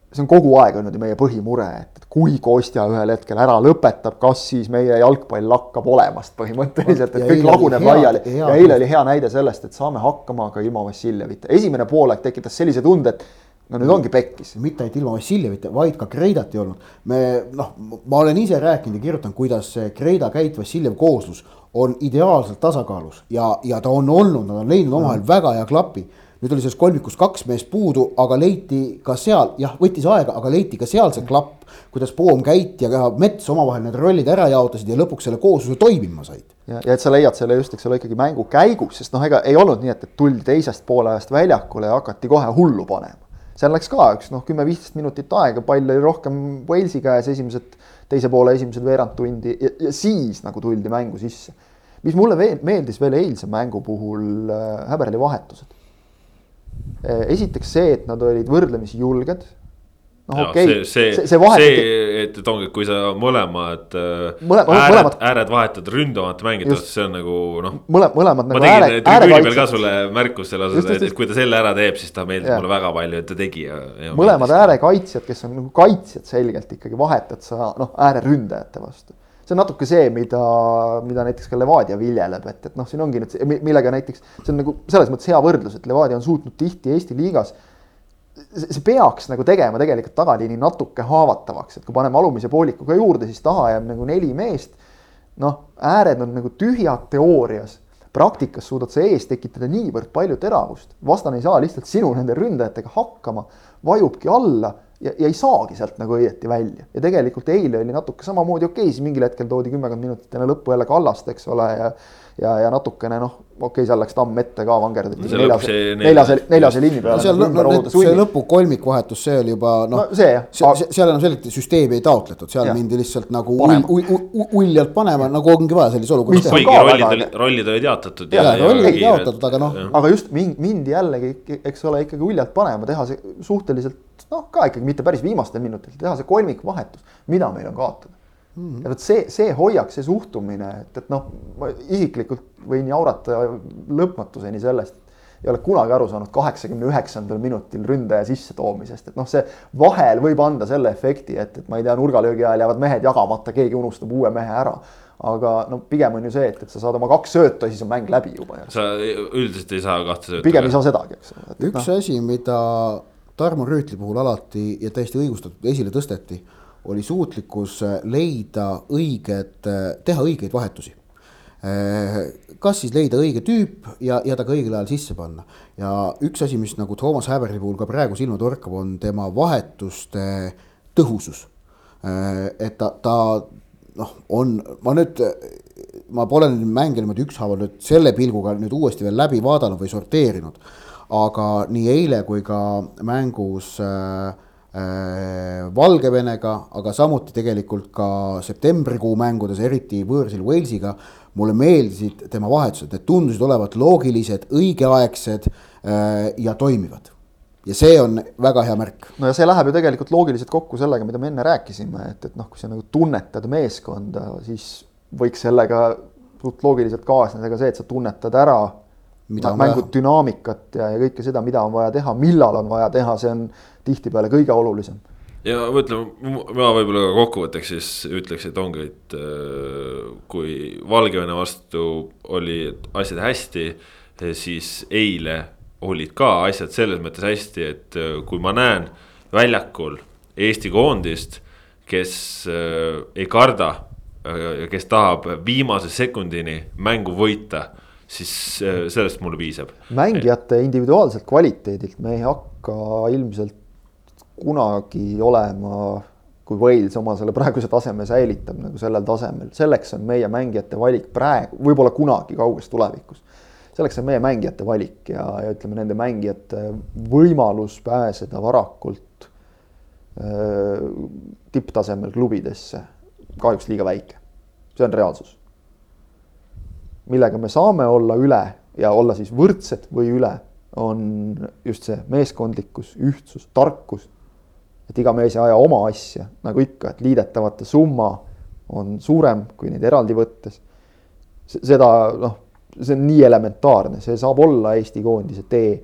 see on kogu aeg olnud ju meie põhimure, et, et kui Kostja ühel hetkel ära lõpetab, kas siis meie jalgpall lakkab olemast põhimõtteliselt, et kõik laguneb laiali ja eile oli hea näide sellest, et saame hakkama ka ilma Vassiljevita. esimene poolaeg tekitas sellise tunde, et no nüüd ongi pekkis. mitte ainult ilma Vassiljevita, vaid ka Kreidat ei olnud. me noh, ma olen ise rääkinud ja kirjutanud, kuidas see Kreida, Käit, Vassiljev kooslus on ideaalselt tasakaalus ja, ja ta on olnud, nad on leidnud omavahel mm. väga hea klapi. nüüd oli selles kolmikus kaks meest puudu, aga leiti ka seal, jah, võttis aega, aga leiti ka seal see klapp. kuidas Poom, Käit ja ka Mets omavahel need rollid ära jaotasid ja lõpuks selle koosluse toimima said. ja, ja et sa leiad selle just, eks ole, ikkagi mängu käigus, sest noh, ega ei olnud nii, et, et tuldi teisest poolajast väljakule ja hakati kohe hullu panema seal läks ka üks noh, kümme-viisteist minutit aega, pall oli rohkem Walesi käes esimesed, teise poole esimesed veerand tundi ja, ja siis nagu tuldi mängu sisse. mis mulle veel meeldis veel eilse mängu puhul äh,, Häberli vahetused. Äh, esiteks see, et nad olid võrdlemisi julged noh, okei okay., see, see, see, vahet... see, et, et ongi, kui sa mõlemad äh, Mõle, ääred, mõlemad... ääred vahetad ründavate mängijate vastu, see on nagu noh. mõle-, mõlemad nagu ääre, ääre. ma tegin tribüüni peal ka sulle märkust selle osas, et, et kui ta selle ära teeb, siis ta meeldib mulle väga palju, et ta tegi mõlemad äärekaitsjad, kes on nagu kaitsjad selgelt ikkagi vahetad sa noh, ääreründajate vastu see on natuke see, mida, mida näiteks ka Levadia viljeleb, et, et noh, siin ongi nüüd, millega näiteks see on nagu selles mõttes hea võrdlus, et Levadia on suutnud tihti Eesti liigas see peaks nagu tegema tegelikult tagaliini natuke haavatavaks, et kui paneme alumise pooliku ka juurde, siis taha jääb nagu neli meest. noh, ääred on nagu tühjad teoorias, praktikas suudad sa ees tekitada niivõrd palju teravust, vastane ei saa lihtsalt sinu nende ründajatega hakkama, vajubki alla ja, ja ei saagi sealt nagu õieti välja. ja tegelikult eile oli natuke samamoodi, okei okay,, siis mingil hetkel toodi kümmekond minutit enne lõppu jälle Kallast, eks ole, ja ja, ja natukene noh, okei okay,, seal läks tamm ette ka, vangerdati no, neljase, neljase, neljase liini peale. seal lõpp, see lõpu kolmikvahetus, see oli juba noh no, see, see, seal enam selgelt süsteemi ei taotletud, seal ja. mindi lihtsalt nagu uljalt panema, nagu ongi vaja sellises olukorras teha. kuigi rollid olid, rollid olid jaotatud. ja, rollid olid jaotatud, aga noh. aga just mindi jällegi, eks ole, ikkagi uljalt panema, teha see suhteliselt noh, ka ikkagi mitte päris viimastel minutitel, teha see kolmikvahetus, mida meil on kaotada mm. -hmm. ja vot see, see hoiak, see suhtumine, et, et noh, ma isiklikult võin jaurata lõpmatuseni sellest ei ole kunagi aru saanud kaheksakümne üheksandal minutil ründaja sissetoomisest, et noh, see vahel võib anda selle efekti, et, et ma ei tea, nurgalöögi ajal jäävad mehed jagamata, keegi unustab uue mehe ära. aga no pigem on ju see, et, et sa saad oma kaks söötu ja siis on mäng läbi juba. sa üldiselt ei saa kahte söötu. pigem ei saa sedagi, eks ole. üks no. asi, mida Tarmo Rüütli puhul alati ja täiesti õigustatult esile tõsteti oli suutlikkus leida õiged, teha õigeid vahetusi. Kas siis leida õige tüüp ja, ja ta ka õigel ajal sisse panna. ja üks asi, mis nagu Toomas Häberli puhul ka praegu silma torkab, on tema vahetuste tõhusus. et ta, ta noh, on, ma nüüd, ma pole nüüd mänge niimoodi ükshaaval nüüd selle pilguga nüüd uuesti veel läbi vaadanud või sorteerinud. aga nii eile kui ka mängus äh, äh, Valgevenega, aga samuti tegelikult ka septembrikuu mängudes, eriti võõrsil Walesiga mulle meeldisid tema vahetused, need tundusid olevat loogilised, õigeaegsed äh, ja toimivad. ja see on väga hea märk. no ja see läheb ju tegelikult loogiliselt kokku sellega, mida me enne rääkisime, et, et noh, kui sa nagu tunnetad meeskonda, siis võiks sellega suht loogiliselt kaasneda ka see, et sa tunnetad ära mida mängu vaja. dünaamikat ja, ja kõike seda, mida on vaja teha, millal on vaja teha, see on tihtipeale kõige olulisem ja ma ütlen, ma võib-olla kokkuvõtteks siis ütleks, et ongi, et äh, kui Valgevene vastu oli asjad hästi, siis eile olid ka asjad selles mõttes hästi, et äh, kui ma näen väljakul Eesti koondist, kes äh, ei karda ja kes tahab viimase sekundini mängu võita siis sellest mulle piisab. mängijate individuaalselt kvaliteedilt me ei hakka ilmselt kunagi olema, kui Wales oma selle praeguse taseme säilitab nagu sellel tasemel, selleks on meie mängijate valik praegu, võib-olla kunagi kauges tulevikus. selleks on meie mängijate valik ja, ja ütleme, nende mängijate võimalus pääseda varakult äh, tipptasemel klubidesse kahjuks liiga väike. see on reaalsus. millega me saame olla üle ja olla siis võrdsed või üle, on just see meeskondlikkus, ühtsus, tarkus et iga mees ei aja oma asja, nagu ikka, et liidetavate summa on suurem kui neid eraldi võttes. seda noh, see on nii elementaarne, see saab olla Eesti koondise tee.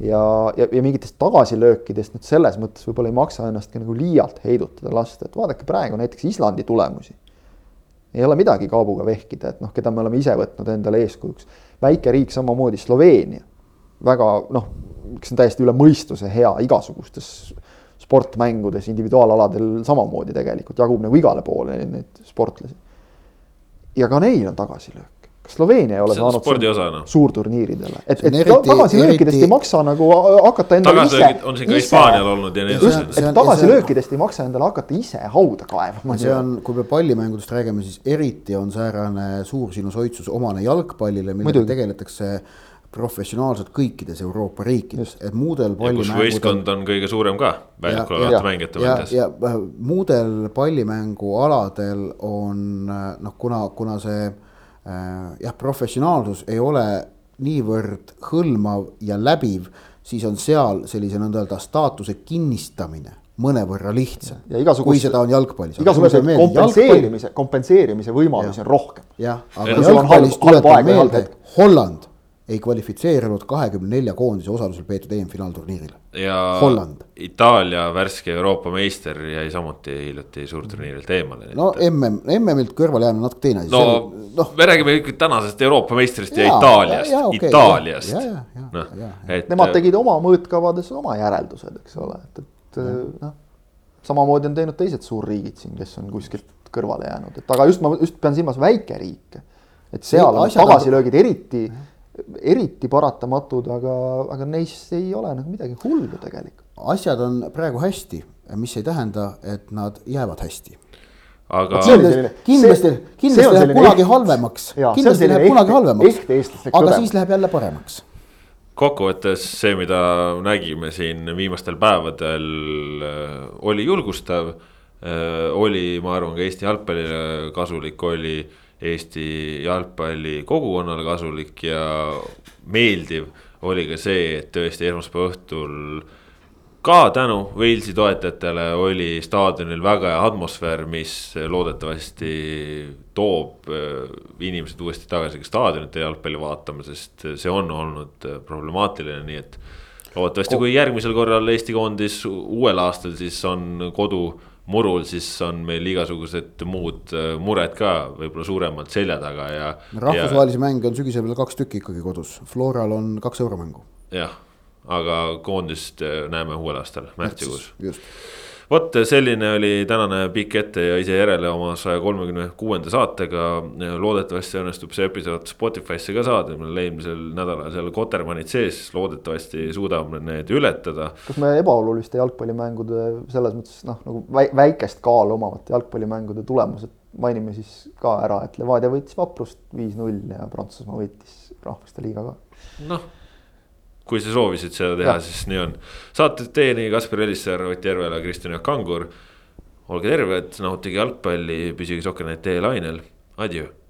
ja, ja, ja mingitest tagasilöökidest nüüd selles mõttes võib-olla ei maksa ennast ka nagu liialt heidutada lasta, et vaadake praegu näiteks Islandi tulemusi. ei ole midagi kaabuga vehkida, et noh, keda me oleme ise võtnud endale eeskujuks. väike riik samamoodi Sloveenia, väga noh, kes on täiesti üle mõistuse hea igasugustes sportmängudes, individuaalaladel samamoodi tegelikult jagub nagu igale poole neid sportlasi. ja ka neil on tagasilöök. kas Sloveenia ei ole see saanud osa, no. suurturniiridele, et, et tagasilöökidest eriti... ei maksa nagu hakata endale ise. on siin ka Hispaanial olnud ja nii edasi. et tagasilöökidest ei maksa endale hakata ise hauda kaevama. see on, kui me pallimängudest räägime, siis eriti on säärane suursinusoitsus omane jalgpallile, millega tegeletakse professionaalselt kõikides Euroopa riikides, et muudel pallimängudel. võistkond on kõige suurem ka väljakul olevate mängijate mõttes. ja, ja muudel pallimängualadel on noh, kuna, kuna see äh, jah, professionaalsus ei ole niivõrd hõlmav ja läbiv, siis on seal sellise nõnda öelda staatuse kinnistamine mõnevõrra lihtsam. kui seda on jalgpallis. igasuguseid kompenseerimise, kompenseerimise võimalusi on rohkem. jah, aga jalgpallis tuletan meelde, Holland ei kvalifitseerunud kahekümne nelja koondise osalusel peetud EM-finaalturniirile. ja Holland. Itaalia värske Euroopa meister jäi samuti hiljuti suurturniirilt eemale. no MM, MM-ilt kõrvale jäänud natuke teine asi. no, no me räägime ikka tänasest Euroopa meistrist ja, ja Itaaliast, okay, Itaaliast. noh, et. Nemad tegid oma mõõtkavades oma järeldused, eks ole, et, et noh. samamoodi on teinud teised suurriigid siin, kes on kuskilt kõrvale jäänud, et aga just ma just pean silmas väikeriike. et seal on tagasilöögid eriti eriti paratamatud, aga, aga neist ei ole nagu midagi hullu tegelikult. asjad on praegu hästi, mis ei tähenda, et nad jäävad hästi. aga. kindlasti, kindlasti läheb kunagi halvemaks, kindlasti läheb kunagi halvemaks, aga siis läheb jälle paremaks kokkuvõttes see, mida nägime siin viimastel päevadel, oli julgustav. oli, ma arvan, ka Eesti jalgpallile kasulik, oli Eesti jalgpalli kogukonnale kasulik ja meeldiv oli ka see, et tõesti esmaspäeva õhtul ka tänu Walesi toetajatele oli staadionil väga hea atmosfäär, mis loodetavasti toob äh, inimesed uuesti tagasi ka staadionite jalgpalli vaatama, sest see on olnud problemaatiline, nii et. loodetavasti, kui järgmisel korral Eesti koondis uuel aastal, siis on kodu murul, siis on meil igasugused muud äh, mured ka võib-olla suuremalt selja taga ja. rahvusvahelisi ja... mänge on sügisel veel kaks tükki ikkagi kodus, Floral on kaks euromängu. jah, aga koondist äh, näeme uuel aastal, märtsikuus. Vot selline oli tänane pikk ette ja ise järele oma saja kolmekümne kuuenda saatega. loodetavasti õnnestub see episood Spotify'sse ka saada, meil eelmisel nädalal seal Kotermannid sees, loodetavasti suudame need ületada. kas me ebaoluliste jalgpallimängude selles mõttes noh, nagu väikest kaalu omavate jalgpallimängude tulemused mainime siis ka ära, et Levadia võitis Vaprust viis-null ja Prantsusmaa võitis Rahvaste Liiga ka. noh kui sa soovisid seda teha, siis nii on. saated teieni Kaspar Elissaar, Ott Järvela, Kristjan Jaak Kangur. olge terved, nautige jalgpalli, püsige Sokker.net lainel, adjöö